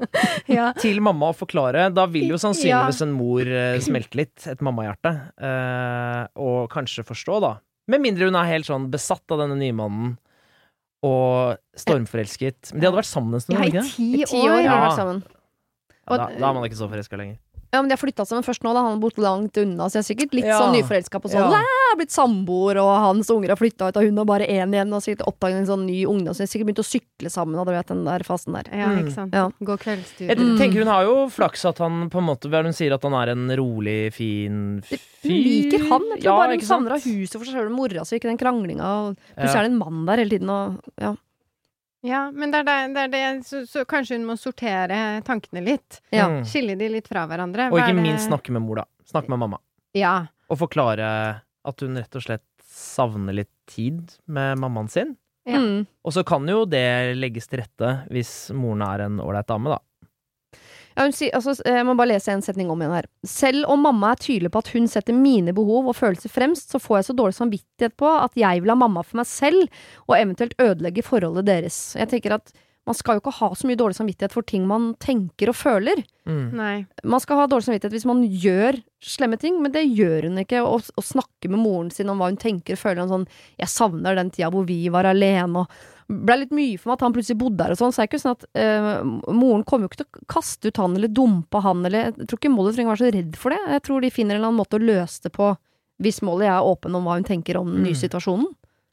Speaker 2: ja.
Speaker 3: Til mamma og forklare. Da vil jo sannsynligvis en mor uh, smelte litt, et mammahjerte. Uh, og kanskje forstå, da. Med mindre hun er helt sånn besatt av denne nye mannen og stormforelsket. Men de hadde vært sammen en stund,
Speaker 2: ja, i ti,
Speaker 1: I ti år har de
Speaker 3: Ja.
Speaker 1: vært sammen.
Speaker 3: Ja, da, da er man ikke så forelska lenger.
Speaker 1: Ja, men De har flytta sammen først nå, da. Han har bodd langt unna, så jeg er sikkert litt
Speaker 3: Ja.
Speaker 1: sånn nyforelska på sånn.
Speaker 3: Ja.
Speaker 1: Har blitt samboer, og hans unger har flytta ut, og hun har bare én igjen. Og sikkert oppdaget en sånn ny ungdom, så jeg har sikkert begynt å sykle sammen. Hadde vet den der fasen der.
Speaker 2: Ja, ikke sant.
Speaker 1: Ja.
Speaker 2: Gå kveldstur.
Speaker 3: Jeg
Speaker 1: Mm.
Speaker 3: tenker hun har jo flaks at han på en måte Hva hun sier at han er en rolig, fin fyr?
Speaker 1: Hun liker han. Jeg tror
Speaker 3: Ja,
Speaker 1: bare hun savner av huset for seg sjøl og mora si, ikke den kranglinga. Plutselig
Speaker 3: Ja.
Speaker 1: er det en mann der hele tiden, og ja.
Speaker 2: Ja, men det er det, det, er det så, så kanskje hun må sortere tankene litt.
Speaker 1: ja.
Speaker 3: Mm.
Speaker 2: Skille de litt fra hverandre.
Speaker 3: Og ikke minst snakke med mor, da. Snakke med mamma.
Speaker 2: Ja.
Speaker 3: Og forklare at hun rett og slett savner litt tid med mammaen sin.
Speaker 2: Ja.
Speaker 1: Mm.
Speaker 3: Og så kan jo det legges til rette hvis moren er en ålreit dame, da.
Speaker 1: Ja, hun sier, altså, jeg må bare lese en setning om igjen her. Selv om mamma er tydelig på at hun setter mine behov og følelser fremst, så får jeg så dårlig samvittighet på at jeg vil ha mamma for meg selv, og eventuelt ødelegge forholdet deres. Jeg tenker at man skal jo ikke ha så mye dårlig samvittighet for ting man tenker og føler.
Speaker 3: Mm.
Speaker 2: Nei.
Speaker 1: Man skal ha dårlig samvittighet hvis man gjør slemme ting, men det gjør hun ikke. Å, å snakke med moren sin om hva hun tenker og føler. Og sånn, 'Jeg savner den tida hvor vi var alene', og ble litt mye for meg at han plutselig bodde der og sånn. Så er det ikke sånn at uh, moren kommer jo ikke til å kaste ut han eller dumpe han eller Jeg tror ikke Molly trenger å være så redd for det. Jeg tror de finner en eller annen måte å løse det på hvis Molly er åpen om hva hun tenker om den nye
Speaker 3: Mm.
Speaker 1: situasjonen.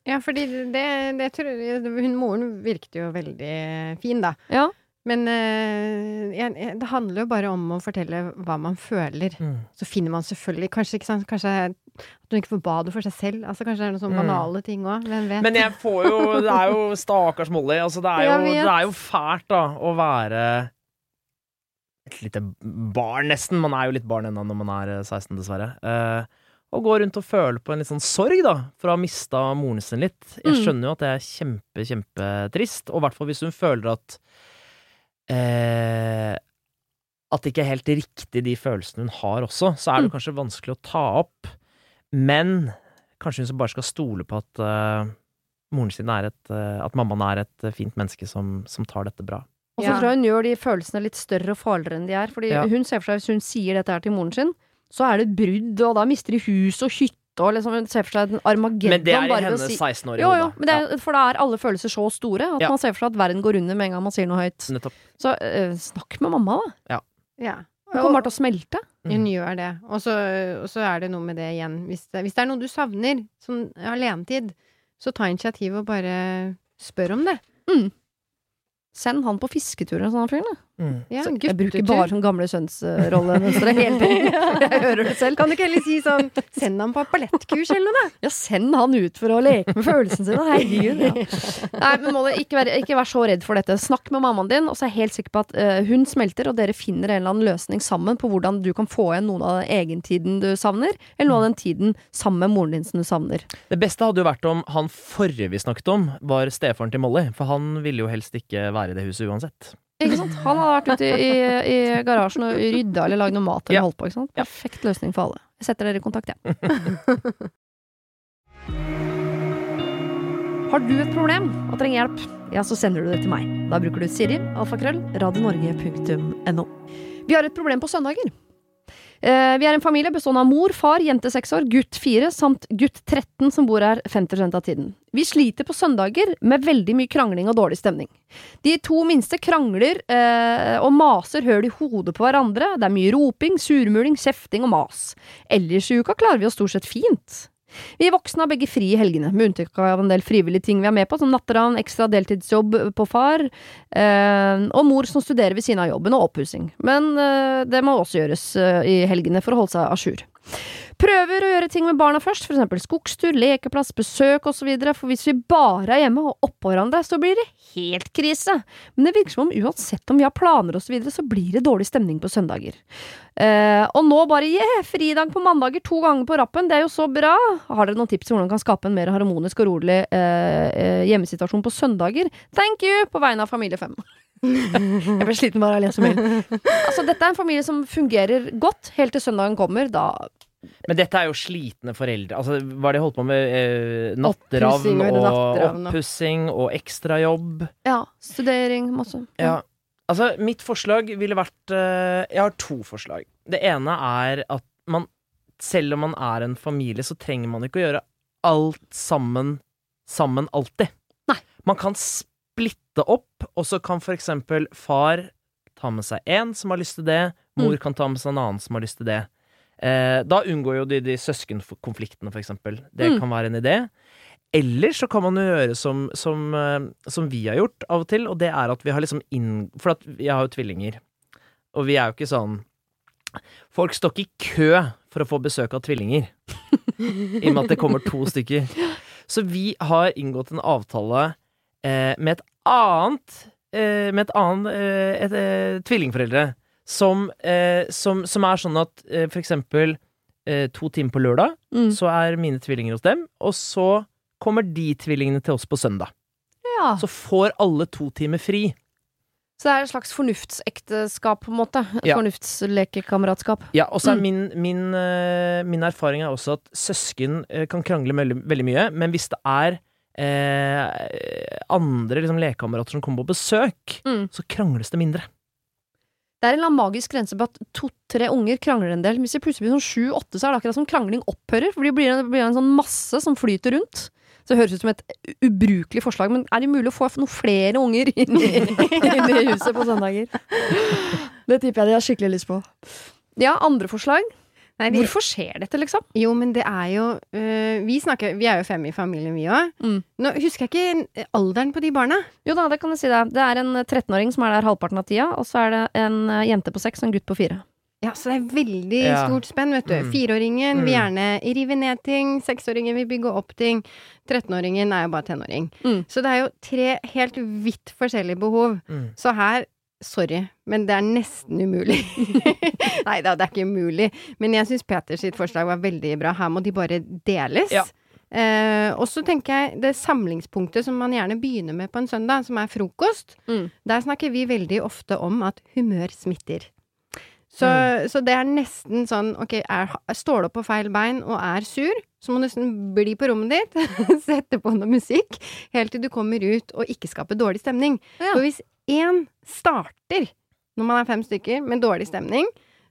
Speaker 2: Ja, fordi det, det tror jeg hun, Moren virket jo veldig fin, da.
Speaker 1: Ja.
Speaker 2: Men eh, jeg, det handler jo bare om å fortelle hva man føler.
Speaker 3: Mm.
Speaker 2: Så finner man selvfølgelig Kanskje, ikke sant, kanskje at hun ikke får bade for seg selv. Altså Kanskje det er noen sånne
Speaker 3: Mm.
Speaker 2: banale ting òg. Hvem vet.
Speaker 3: Men jeg får jo Det er jo stakkars Molly. Altså, det, er jo, det er jo fælt, da, å være et lite barn, nesten. Man er jo litt barn ennå når man er eh, 16, dessverre. Eh, og gå rundt og føle på en litt sånn sorg, da, for å ha mista moren sin litt. Jeg
Speaker 1: Mm.
Speaker 3: skjønner jo at det er kjempe, kjempetrist, og i hvert fall hvis hun føler at eh, At det ikke er helt riktig, de følelsene hun har også, så er det
Speaker 1: Mm.
Speaker 3: kanskje vanskelig å ta opp. Men kanskje hun så bare skal stole på at uh, moren sin er et uh, At mammaen er et eh, fint menneske som, som tar dette bra.
Speaker 1: Og så
Speaker 2: Ja.
Speaker 1: tror jeg hun gjør de følelsene litt større og farligere enn de er. Fordi
Speaker 3: Ja.
Speaker 1: hun ser for seg, hvis hun sier dette her til moren sin, så er det brudd, og da mister de hus og hytte, og liksom hun ser for seg en Armageddon
Speaker 3: Men det er i
Speaker 1: bare
Speaker 3: hennes
Speaker 1: si
Speaker 3: 16-årige
Speaker 1: Jo, jo,
Speaker 3: hode.
Speaker 1: men er, for da er alle følelser så store at
Speaker 3: Ja.
Speaker 1: man ser for seg at verden går under med en gang man sier noe høyt.
Speaker 3: Nettopp.
Speaker 1: Så uh, snakk med mamma, da.
Speaker 2: ja.
Speaker 1: Hun kommer bare til å smelte.
Speaker 2: Hun
Speaker 3: Mm.
Speaker 2: gjør det. Og så, og så er det noe med det igjen. Hvis det, hvis det er noe du savner, som alenetid, så ta initiativ og bare spør om det.
Speaker 1: Send han på fisketur og sånn, fyren. da.
Speaker 3: Mm.
Speaker 2: Ja,
Speaker 1: Så jeg bruker bare sånn gamle kjønnsrollemønstre hele tiden. Jeg hører det selv.
Speaker 2: Kan du ikke heller si sånn Send ham på et ballettkurs eller noe, da?
Speaker 1: Ja, send han ut for å leke med følelsene sine. Herregud. Ja. Nei, men Molly, ikke vær, ikke vær så redd for dette. Snakk med mammaen din, og så er jeg helt sikker på at uh, hun smelter, og dere finner en eller annen løsning sammen på hvordan du kan få igjen noen av den egentiden du savner, eller noe av den tiden sammen med moren din som du savner.
Speaker 3: Det beste hadde jo vært om han forrige vi snakket om, var stefaren til Molly. For han ville jo helst ikke være i det huset uansett.
Speaker 1: Ikke sant? Han hadde vært ute i, i garasjen og rydda eller lagd noe mat eller
Speaker 3: Ja.
Speaker 1: holdt på. Ikke sant? Perfekt løsning for alle. Jeg setter dere i kontakt, jeg. Har du et problem og trenger hjelp, ja, så sender du det til meg. Da bruker du Siri, alfakrøll, radionorge.no. Vi har et problem på søndager. Eh, vi er en familie bestående av mor, far, jente seks år, gutt fire samt gutt 13 som bor her 50 av tiden. Vi sliter på søndager med veldig mye krangling og dårlig stemning. De to minste krangler eh, og maser høl i hodet på hverandre. Det er mye roping, surmuling, kjefting og mas. Ellers i uka klarer vi oss stort sett fint. Vi voksne har begge fri i helgene, med unntak av en del frivillige ting vi er med på, som natteravn, ekstra deltidsjobb på far, eh, og mor som studerer ved siden av jobben, og oppussing. Men eh, det må også gjøres eh, i helgene for å holde seg a jour. Prøver å gjøre ting med barna først, eksempel skogstur, lekeplass, besøk osv., for hvis vi bare er hjemme og oppå hverandre, så blir det helt krise. Men det virker som om uansett om vi har planer osv., så, videre, så blir det dårlig stemning på søndager. Eh, og nå bare yeah, fridag på mandager to ganger på rappen, det er jo så bra! Har dere noen tips til hvordan man kan skape en mer harmonisk og rolig eh, eh, hjemmesituasjon på søndager? Thank you! På vegne av Familie 5. Jeg ble sliten bare av å lese mail. Altså, dette er en familie som fungerer godt helt til søndagen kommer. Da
Speaker 3: Men dette er jo slitne foreldre. Altså, hva har de holdt på med? Eh, natteravn
Speaker 2: og
Speaker 3: oppussing og ekstrajobb.
Speaker 1: Ja, studering, masse.
Speaker 3: Ja. Altså, mitt forslag ville vært eh, Jeg har to forslag. Det ene er at man, selv om man er en familie, så trenger man ikke å gjøre alt sammen sammen alltid.
Speaker 1: Nei.
Speaker 3: Man kan splitte opp, og så kan for eksempel far ta med seg én som har lyst til det, mor
Speaker 1: Mm.
Speaker 3: kan ta med seg en annen som har lyst til det. Eh, da unngår jo de, de søskenkonfliktene, for eksempel. Det
Speaker 1: Mm.
Speaker 3: kan være en idé. Eller så kan man jo gjøre som, som, eh, som vi har gjort av og til, og det er at vi har liksom inn... For at jeg har jo tvillinger, og vi er jo ikke sånn Folk står ikke i kø for å få besøk av tvillinger, i og med at det kommer to stykker. Så vi har inngått en avtale eh, med et annet eh, Med et annet eh, et, eh, tvillingforeldre, som, som, som er sånn at for eksempel eh, to timer på lørdag
Speaker 1: Mm.
Speaker 3: så er mine tvillinger hos dem, og så kommer de tvillingene til oss på søndag.
Speaker 1: Ja.
Speaker 3: Så får alle to timer fri.
Speaker 1: Så det er et slags fornuftsekteskap, på en måte.
Speaker 3: Ja.
Speaker 1: Fornuftslekekameratskap.
Speaker 3: Ja, og så er
Speaker 1: Mm.
Speaker 3: min, min, min erfaring er også at søsken kan krangle veldig, veldig mye, men hvis det er eh, andre liksom, lekekamerater som kommer på besøk,
Speaker 1: Mm.
Speaker 3: så krangles det mindre.
Speaker 1: Det er en eller annen magisk grense på at to-tre unger krangler en del. Hvis det plutselig blir sånn sju-åtte, så er det akkurat som krangling opphører. For det blir, det blir en sånn masse som flyter rundt. Så det høres ut som et ubrukelig forslag, men er det mulig å få noen flere unger inn i, inn i huset på søndager? Det tipper jeg de har skikkelig lyst på. Ja, andre forslag?
Speaker 2: Nei, de,
Speaker 1: Hvorfor skjer dette, liksom?
Speaker 2: jo, men det er jo øh, Vi snakker Vi er jo fem i familien, vi òg.
Speaker 1: Mm.
Speaker 2: Nå husker jeg ikke alderen på de barna.
Speaker 1: Jo da, det kan du si det. Det er en 13-åring som er der halvparten av tida, og så er det en eh, jente på seks og en gutt på fire.
Speaker 2: Ja, så det er veldig
Speaker 3: Ja.
Speaker 2: stort spenn, vet du.
Speaker 3: Mm.
Speaker 2: Fireåringen vil
Speaker 3: Mm.
Speaker 2: gjerne rive ned ting. Seksåringen vil bygge opp ting. Trettenåringen er jo bare tenåring.
Speaker 1: Mm.
Speaker 2: Så det er jo tre helt vidt forskjellige behov.
Speaker 3: Mm.
Speaker 2: Så her Sorry, men det er nesten umulig. Nei da, det er ikke umulig. Men jeg syns Peters sitt forslag var veldig bra. Her må de bare deles.
Speaker 3: Ja.
Speaker 2: Eh, og så tenker jeg det samlingspunktet som man gjerne begynner med på en søndag, som er frokost.
Speaker 1: Mm.
Speaker 2: Der snakker vi veldig ofte om at humør smitter. Så, så det er nesten sånn ok, er, står du på feil bein og er sur, så må du nesten bli på rommet ditt, sette på noe musikk, helt til du kommer ut og ikke skaper dårlig stemning.
Speaker 1: Ja.
Speaker 2: For hvis én starter, når man er fem stykker, med dårlig stemning,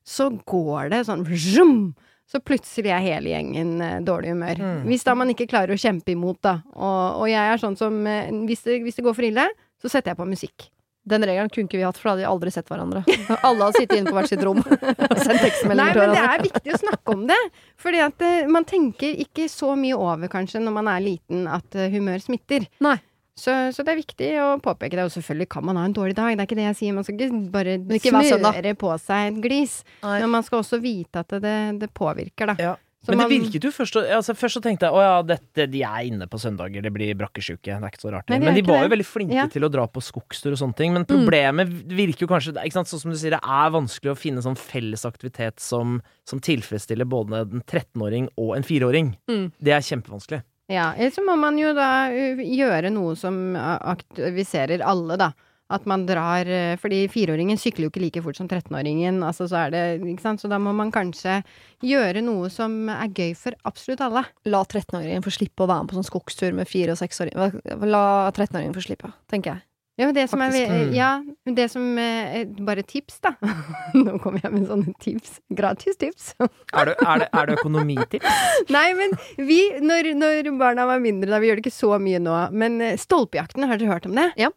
Speaker 2: så går det sånn vroom, så plutselig er hele gjengen eh, dårlig humør.
Speaker 3: Mm.
Speaker 2: Hvis da man ikke klarer å kjempe imot, da. Og, og jeg er sånn som eh, hvis det, hvis det går for ille, så setter jeg på musikk.
Speaker 1: Den regelen kunne ikke vi hatt, for da hadde vi aldri sett hverandre. Alle hadde sittet inne på hvert sitt rom og sendt tekstmeldinger til
Speaker 2: men det er viktig å snakke om det. Fordi at uh, man tenker ikke så mye over, kanskje, når man er liten, at uh, humør smitter.
Speaker 1: Nei.
Speaker 2: Så, så det er viktig å påpeke det. Og selvfølgelig kan man ha en dårlig dag, det er ikke det jeg sier. Man skal ikke bare
Speaker 1: ikke
Speaker 2: smøre på seg et glis.
Speaker 1: Nei.
Speaker 2: Men man skal også vite at det, det påvirker, da.
Speaker 3: Ja. Men det virket jo først altså Først så tenkte jeg å ja, dette, de er inne på søndager, det blir brakkesjuke. Det er ikke så rart.
Speaker 2: Nei,
Speaker 3: men de var
Speaker 2: det.
Speaker 3: jo veldig flinke
Speaker 2: Ja.
Speaker 3: til å dra på skogstur og sånne ting. Men
Speaker 1: Mm.
Speaker 3: problemet virker jo kanskje ikke sant, Sånn som du sier, det er vanskelig å finne sånn felles aktivitet som, som tilfredsstiller både en 13-åring og en 4-åring.
Speaker 1: Mm.
Speaker 3: Det er kjempevanskelig.
Speaker 2: Ja, eller så må man jo da gjøre noe som aktiviserer alle, da. At man drar uh, Fordi fireåringen sykler jo ikke like fort som 13-åringen. Altså, så er det Ikke sant. Så da må man kanskje gjøre noe som er gøy for absolutt alle.
Speaker 1: La 13-åringen få slippe å være med på sånn skogstur med 4- og 6-åringen. La 13-åringen få slippe, tenker jeg.
Speaker 2: Ja, men det som er
Speaker 3: Faktisk. Mm.
Speaker 2: Ja, det som uh, Bare tips, da. Nå kommer jeg med sånne tips. Gratis tips.
Speaker 3: Er det, er det, er det økonomitips?
Speaker 2: Nei, men vi, når, når barna var mindre, da, vi gjør det ikke så mye nå, men eh, stolpejakten, har dere hørt om det?
Speaker 1: Ja.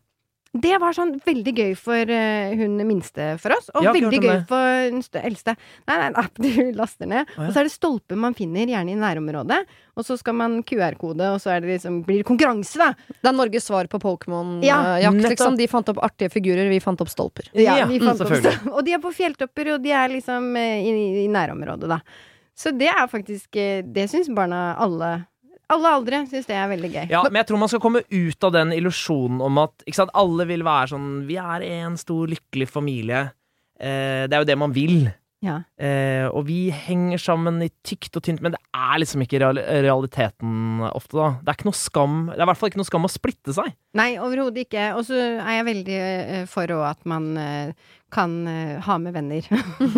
Speaker 2: Det var sånn veldig gøy for uh, hun minste for oss, og veldig gøy for den eldste. Nei, nei, nei, du laster ned.
Speaker 3: Oh, ja.
Speaker 2: Og så er det stolper man finner, gjerne i nærområdet, og så skal man QR-kode, og så er det liksom, blir det konkurranse, da.
Speaker 1: Det er Norges svar på Pokémon-jakt,
Speaker 2: Ja,
Speaker 1: liksom. De fant opp artige figurer, vi fant opp stolper.
Speaker 3: Ja,
Speaker 2: vi
Speaker 3: mm,
Speaker 2: opp
Speaker 3: selvfølgelig.
Speaker 2: Og de er på fjelltopper, og de er liksom eh, i, i nærområdet, da. Så det er faktisk eh, Det syns barna alle alle aldre syns det er veldig gøy.
Speaker 3: Ja, men jeg tror man skal komme ut av den illusjonen om at sant, alle vil være sånn Vi er en stor, lykkelig familie. Eh, det er jo det man vil.
Speaker 2: Ja.
Speaker 3: Eh, og vi henger sammen i tykt og tynt, men det er liksom ikke real realiteten ofte, da. Det er ikke noe skam Det er i hvert fall ikke noe skam å splitte seg.
Speaker 2: Nei, overhodet ikke. Og så er jeg veldig eh, for å at man eh, kan uh, ha med venner.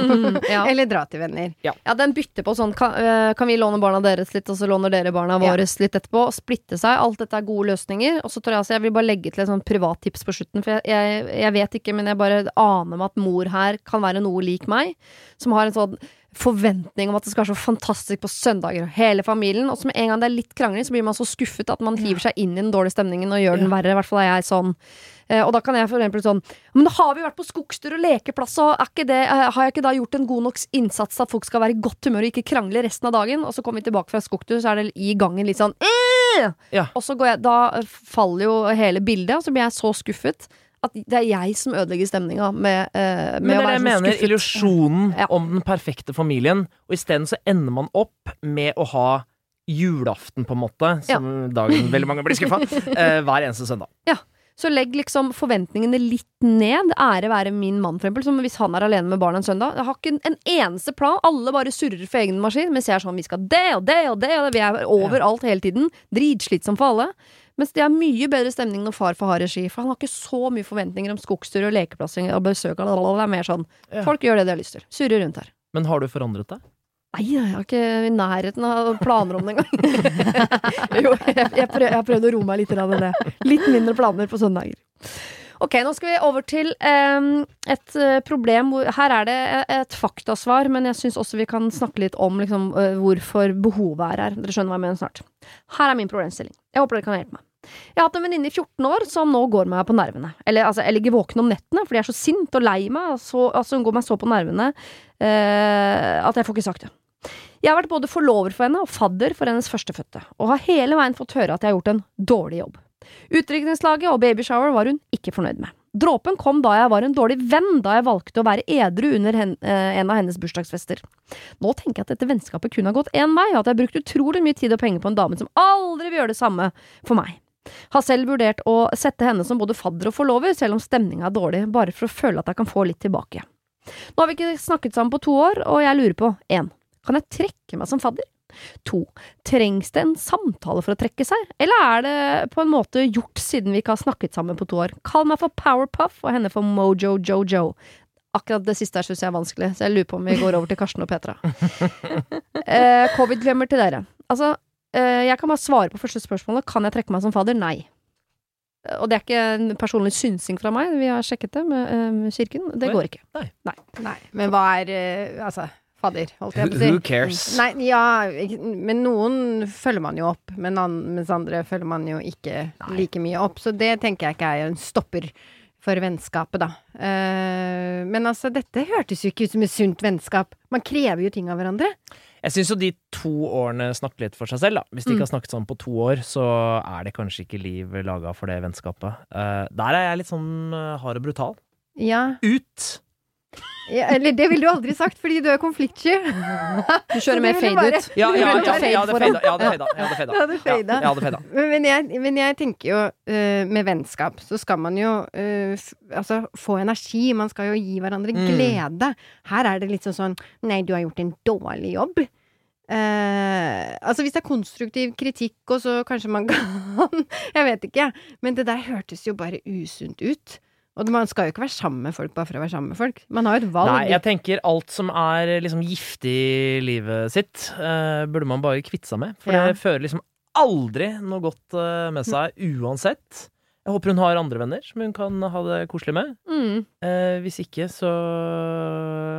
Speaker 1: ja.
Speaker 2: Eller dra til venner.
Speaker 1: ja, den bytter på sånn kan, uh, kan vi låne barna deres litt, og så låner dere barna
Speaker 2: Ja.
Speaker 1: litt etterpå? Og splitte seg. Alt dette er gode løsninger. Og så tror jeg altså jeg vil bare legge til et sånn privattips på slutten, for jeg, jeg, jeg vet ikke, men jeg bare aner meg at mor her kan være noe lik meg, som har en sånn forventning om at det skal være så fantastisk på søndager, og hele familien. Og så med en gang det er litt krangling, så blir man så skuffet at man hiver seg inn i den dårlige stemningen og gjør den verre. I hvert fall er jeg sånn. Eh, og da kan jeg for eksempel sånn Men da har vi vært på skogstur og lekeplass, og er ikke det, eh, har jeg ikke da gjort en god nok innsats til at folk skal være i godt humør og ikke krangle resten av dagen? Og så kommer vi tilbake fra skogtur, så er det i gangen litt sånn!
Speaker 3: Ja.
Speaker 1: Og så går jeg, da faller jo hele bildet, og så blir jeg så skuffet. At det er jeg som ødelegger stemninga med, eh, med
Speaker 3: Men det er det jeg mener.
Speaker 1: skuffet.
Speaker 3: Illusjonen
Speaker 1: Ja.
Speaker 3: om den perfekte familien. Og isteden så ender man opp med å ha julaften, på en måte, som dagen veldig mange blir skuffa, eh, hver eneste søndag.
Speaker 1: Så legg liksom forventningene litt ned. Ære være min mann, for eksempel. Som hvis han er alene med barna en søndag. Jeg har ikke en, en eneste plan. Alle bare surrer for egen maskin. Mens jeg er sånn, vi skal det og det og det. Og det. Vi er overalt hele tiden. Dritslitsom for alle. Mens det er mye bedre stemning når far får ha regi. For han har ikke så mye forventninger om skogstur og lekeplassing og besøk. og. Det er mer sånn,
Speaker 3: Ja.
Speaker 1: folk gjør det de har lyst til. Surrer rundt her.
Speaker 3: Men har du forandret deg?
Speaker 1: Nei, jeg har ikke i nærheten av planer om det engang. jo, jeg, jeg, prøv, jeg har prøvd å roe meg litt av det. Litt mindre planer på søndager. Ok, nå skal vi over til et eh, problem hvor Her er det et faktasvar, men jeg syns også vi kan snakke litt om liksom, hvorfor behovet er her. Dere skjønner hva jeg mener snart. Her er min problemstilling. Jeg håper dere kan hjelpe meg. Jeg har hatt en venninne i 14 år som nå går meg på nervene. Eller altså, jeg ligger våken om nettene fordi jeg er så sint og lei meg. Så, altså, hun går meg så på nervene eh, at jeg får ikke sagt det. Jeg har vært både forlover for henne og fadder for hennes førstefødte, og har hele veien fått høre at jeg har gjort en dårlig jobb. Utdrikningslaget og babyshower var hun ikke fornøyd med. Dråpen kom da jeg var en dårlig venn da jeg valgte å være edru under eh, en av hennes bursdagsfester. Nå tenker jeg at dette vennskapet kun har gått én vei, og at jeg har brukt utrolig mye tid og penger på en dame som aldri vil gjøre det samme for meg. Har selv vurdert å sette henne som både fadder og forlover, selv om stemninga er dårlig, bare for å føle at jeg kan få litt tilbake. Nå har vi ikke snakket sammen på to år, og jeg lurer på én. Kan jeg trekke meg som fadder? To. Trengs det en samtale for å trekke seg, eller er det på en måte gjort siden vi ikke har snakket sammen på to år? Kall meg for Powerpuff og henne for Mojo Jojo. Akkurat det siste her syns jeg er vanskelig, så jeg lurer på om vi går over til Karsten og Petra. eh, Covid-glemmer til dere. Altså, jeg kan bare svare på første spørsmålet. Kan jeg trekke meg som fader? Nei. Eh, Og det er ikke en personlig synsing fra meg, vi har sjekket det med, eh, med kirken. Det går ikke.
Speaker 2: Nei, men hva er eh, Altså, fadder, holdt jeg på å si.
Speaker 3: Who cares?
Speaker 2: Nei, ja, men noen følger man jo opp, men an, mens andre følger man jo ikke like mye opp. Så det tenker jeg ikke er en stopper for vennskapet, da. Eh, men altså, dette hørtes jo ikke ut som et sunt vennskap. Man krever jo ting av hverandre.
Speaker 3: Jeg syns jo de to årene snakker litt for seg selv, da. Hvis de ikke har snakket sammen på to år, så er det kanskje ikke liv laga for det vennskapet. Uh, der er jeg litt sånn eh, hard og brutal.
Speaker 2: Ja.
Speaker 3: Ut!
Speaker 2: Ja eller det ville du aldri sagt, fordi du er konfliktsky.
Speaker 1: Du kjører mer fade
Speaker 2: bare-
Speaker 1: ut.
Speaker 3: Ja, ja, ja, ja, det fada. Ja, det fada. Ja.
Speaker 2: Ja. Men jeg, men jeg tenker jo, uh, med vennskap så skal man jo uh, f altså, få energi. Man skal jo gi hverandre
Speaker 3: Mm.
Speaker 2: glede. Her er det litt sånn sånn Nei, du har gjort en dårlig jobb. Uh, altså hvis det er konstruktiv kritikk, og så kanskje man kan Jeg vet ikke. Men det der hørtes jo bare usunt ut. Og man skal jo ikke være sammen med folk bare for å være sammen med folk. Man har jo et valg.
Speaker 3: Nei, jeg tenker alt som er liksom giftig i livet sitt, uh, burde man bare kvitte seg med. For
Speaker 2: Ja.
Speaker 3: det fører liksom aldri noe godt uh, med seg, uansett. Jeg håper hun har andre venner som hun kan ha det koselig med.
Speaker 1: Mm.
Speaker 3: Eh, hvis ikke, så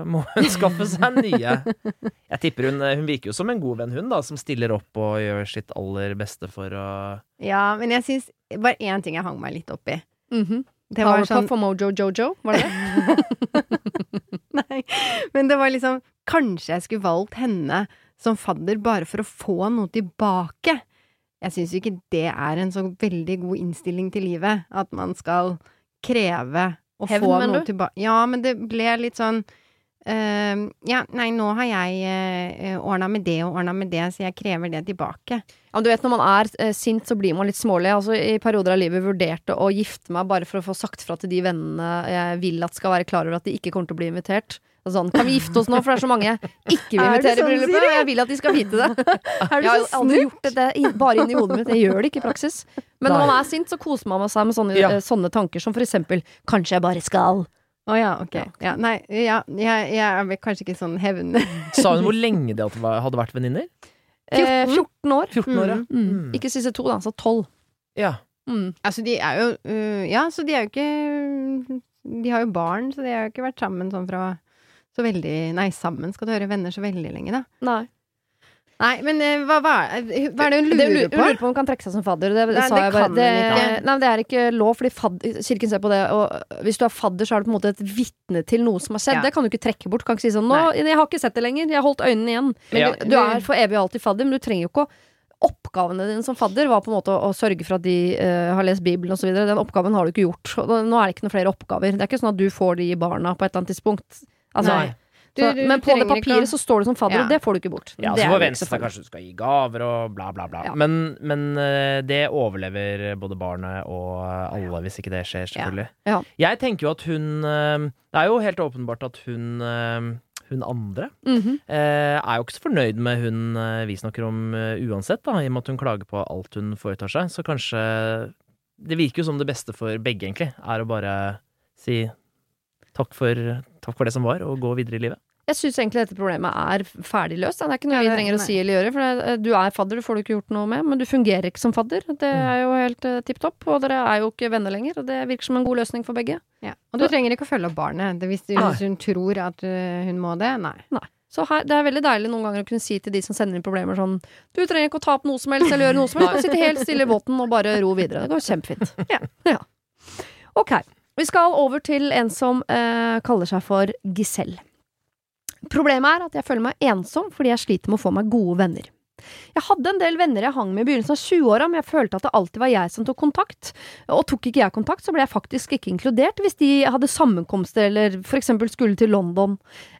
Speaker 3: må hun skaffe seg nye. Jeg tipper hun Hun virker jo som en god venn, hun, da, som stiller opp og gjør sitt aller beste for å
Speaker 2: Ja, men jeg syns bare én ting jeg hang meg litt opp i.
Speaker 1: Mhm.
Speaker 2: Det var
Speaker 1: Powerpuff
Speaker 2: sånn
Speaker 1: og Mojo Jojo, var det det?
Speaker 2: Nei, men det var liksom Kanskje jeg skulle valgt henne som fadder bare for å få noe tilbake. Jeg syns jo ikke det er en så veldig god innstilling til livet, at man skal kreve å
Speaker 1: Hevn,
Speaker 2: få noe tilbake. Ja, men det ble litt sånn eh, Ja, nei, nå har jeg uh, ordna med det og ordna med det, så jeg krever det tilbake.
Speaker 1: Ja, du vet, Når man er uh, sint, så blir man litt smålig. Altså, I perioder av livet vurderte å gifte meg bare for å få sagt fra til de vennene jeg vil at skal være klar over at de ikke kommer til å bli invitert. Sånn, kan vi gifte oss nå, for det er så mange jeg ikke vil
Speaker 2: Er
Speaker 1: invitere i
Speaker 2: sånn,
Speaker 1: bryllupet. Og jeg vil at de skal vite det.
Speaker 2: Er du
Speaker 1: Jeg har aldri gjort det det bare inni hodet mitt. Jeg gjør det ikke i praksis. Men når man er sint, så koser man seg med sånne,
Speaker 3: Ja.
Speaker 1: eh, sånne tanker som for eksempel Kanskje jeg bare skal.
Speaker 2: Å ja, ok. Ja, nei, ja, jeg, jeg er vel kanskje ikke sånn hevn...
Speaker 3: Sa hun hvor lenge de hadde vært venninner?
Speaker 1: Eh, 14 år.
Speaker 3: 14 år, ja.
Speaker 1: Mm.
Speaker 3: Mm.
Speaker 1: Ikke siste to, da. Så 12.
Speaker 3: Ja.
Speaker 1: Mm.
Speaker 2: Altså, de er jo uh, Ja, så de er jo ikke De har jo barn, så de har jo ikke vært sammen sånn fra så veldig Nei, sammen skal du høre venner så veldig lenge, da.
Speaker 1: Nei.
Speaker 2: Nei, men øh, hva, hva, hva er det hun
Speaker 1: Det
Speaker 2: lurer
Speaker 1: lurer,
Speaker 2: på?
Speaker 1: lurer på om hun kan trekke seg som fadder. Det,
Speaker 2: Nei,
Speaker 1: sa
Speaker 2: det
Speaker 1: bare. Det,
Speaker 2: hun
Speaker 1: nei, det er ikke lov, fordi fadder, kirken ser på det. Og hvis du er fadder, så er du på en måte et vitne til noe som har skjedd.
Speaker 2: Ja.
Speaker 1: Det kan du ikke trekke bort. Kan ikke si sånn nå, 'Jeg har ikke sett det lenger. Jeg har holdt øynene igjen'. Men
Speaker 3: Ja.
Speaker 1: du, du er for evig og alltid fadder, men du trenger jo ikke å Oppgavene dine som fadder var på en måte å, å sørge for at de uh, har lest Bibelen osv. Den oppgaven har du ikke gjort. Nå er det ikke noen flere oppgaver. Det er ikke sånn at du får de barna på et eller annet tidspunkt. Altså,
Speaker 3: Nei.
Speaker 2: Du-
Speaker 1: så,
Speaker 2: du
Speaker 1: men på det papiret så står det som fadder,
Speaker 2: Ja.
Speaker 1: og det får du ikke bort.
Speaker 3: Ja, så det
Speaker 1: farlig.
Speaker 3: kanskje du skal gi gaver og bla, bla, bla.
Speaker 1: Ja.
Speaker 3: Men, men eh, det overlever både barnet og alle, hvis ikke det skjer, selvfølgelig.
Speaker 1: Ja.
Speaker 3: Jeg tenker jo at hun eh, Det er jo helt åpenbart at hun eh, hun andre
Speaker 1: Mhm.
Speaker 3: eh, er jo ikke så fornøyd med hun eh, vi snakker om uh, uansett, da, i og med at hun klager på alt hun foretar seg. Så kanskje Det virker jo som det beste for begge, egentlig, er å bare si takk for, takk for det som var, og gå videre i livet.
Speaker 1: Jeg syns egentlig dette problemet er ferdig løst. Det er ikke noe
Speaker 2: Ja,
Speaker 1: vi trenger å si eller gjøre. For det, du er fadder, det får du ikke gjort noe med. Men du fungerer ikke som fadder. Det er jo helt uh, tipp topp. Og dere er jo ikke venner lenger. Og det virker som en god løsning for begge.
Speaker 2: Ja. Og du trenger ikke å følge opp barnet det, hvis,
Speaker 1: du,
Speaker 2: hvis hun tror at øh, hun må det. Nei.
Speaker 1: Så her, det er veldig deilig noen ganger å kunne si til de som sender inn problemer sånn Du trenger ikke å ta opp noe som helst eller gjøre noe som helst. Du kan sitte helt stille i båten og bare ro videre. Det går kjempefint.
Speaker 2: Ja.
Speaker 1: Ok. Vi skal over til en som eh, kaller seg for Giselle. Problemet er at jeg føler meg ensom fordi jeg sliter med å få meg gode venner. Jeg hadde en del venner jeg hang med i begynnelsen av 20-åra, men jeg følte at det alltid var jeg som tok kontakt. Og tok ikke jeg kontakt, så ble jeg faktisk ikke inkludert hvis de hadde sammenkomster eller for eksempel skulle til London.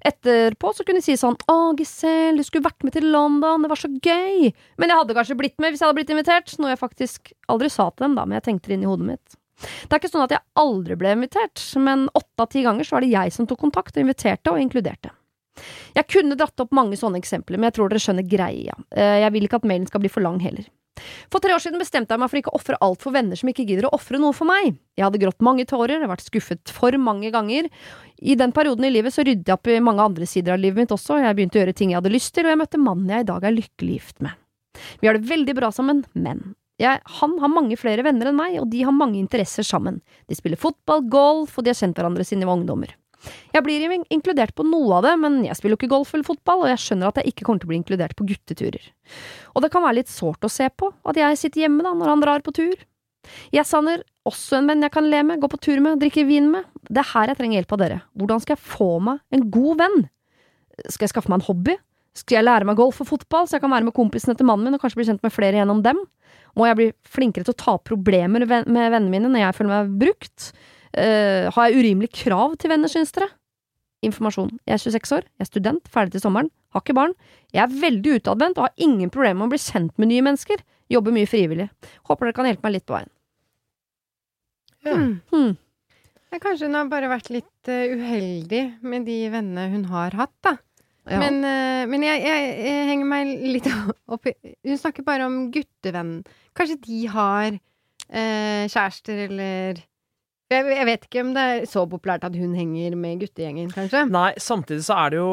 Speaker 1: Etterpå så kunne de si sånn Å, Giselle, du skulle vært med til London, det var så gøy. Men jeg hadde kanskje blitt med hvis jeg hadde blitt invitert, noe jeg faktisk aldri sa til dem, da, men jeg tenkte det inn i hodet mitt. Det er ikke sånn at jeg aldri ble invitert, men åtte av ti ganger så var det jeg som tok kontakt og inviterte og inkluderte. Jeg kunne dratt opp mange sånne eksempler, men jeg tror dere skjønner greia. Eh, Jeg vil ikke at mailen skal bli for lang heller. For tre år siden bestemte jeg meg for ikke å ofre alt for venner som ikke gidder å ofre noe for meg. Jeg hadde grått mange tårer, vært skuffet for mange ganger. I den perioden i livet så ryddet jeg opp i mange andre sider av livet mitt også, jeg begynte å gjøre ting jeg hadde lyst til, og jeg møtte mannen jeg i dag er lykkelig gift med. Vi har det veldig bra sammen, men jeg, han har mange flere venner enn meg, og de har mange interesser sammen. De spiller fotball, golf, og de har kjent hverandre siden de var ungdommer. Jeg blir inkludert på noe av det, men jeg spiller jo ikke golf eller fotball, og jeg skjønner at jeg ikke kommer til å bli inkludert på gutteturer. Og det kan være litt sårt å se på, at jeg sitter hjemme da, når han drar på tur. Jeg savner også en venn jeg kan le med, gå på tur med, drikke vin med. Det er her jeg trenger hjelp av dere. Hvordan skal jeg få meg en god venn? Skal jeg skaffe meg en hobby? Skal jeg lære meg golf og fotball, så jeg kan være med kompisene til mannen min og kanskje bli kjent med flere gjennom dem? Må jeg bli flinkere til å ta opp problemer med vennene mine når jeg føler meg brukt? Uh, har jeg urimelig krav til venner, syns dere? Informasjon. Jeg er 26 år, jeg er student, ferdig til sommeren, har ikke barn. Jeg er veldig utadvendt og har ingen problemer med å bli kjent med nye mennesker. Jobber mye frivillig. Håper dere kan hjelpe meg litt på veien.
Speaker 3: Ja.
Speaker 2: Hmm.
Speaker 1: Hmm.
Speaker 2: Kanskje hun har bare vært litt eh, uheldig med de vennene hun har hatt, da.
Speaker 1: Ja.
Speaker 2: Men, eh, men jeg, jeg, jeg henger meg litt opp i Hun snakker bare om guttevenn. Kanskje de har eh, kjærester, eller jeg, jeg vet ikke om det er så populært at hun henger med guttegjengen, kanskje.
Speaker 3: Nei, samtidig så er det jo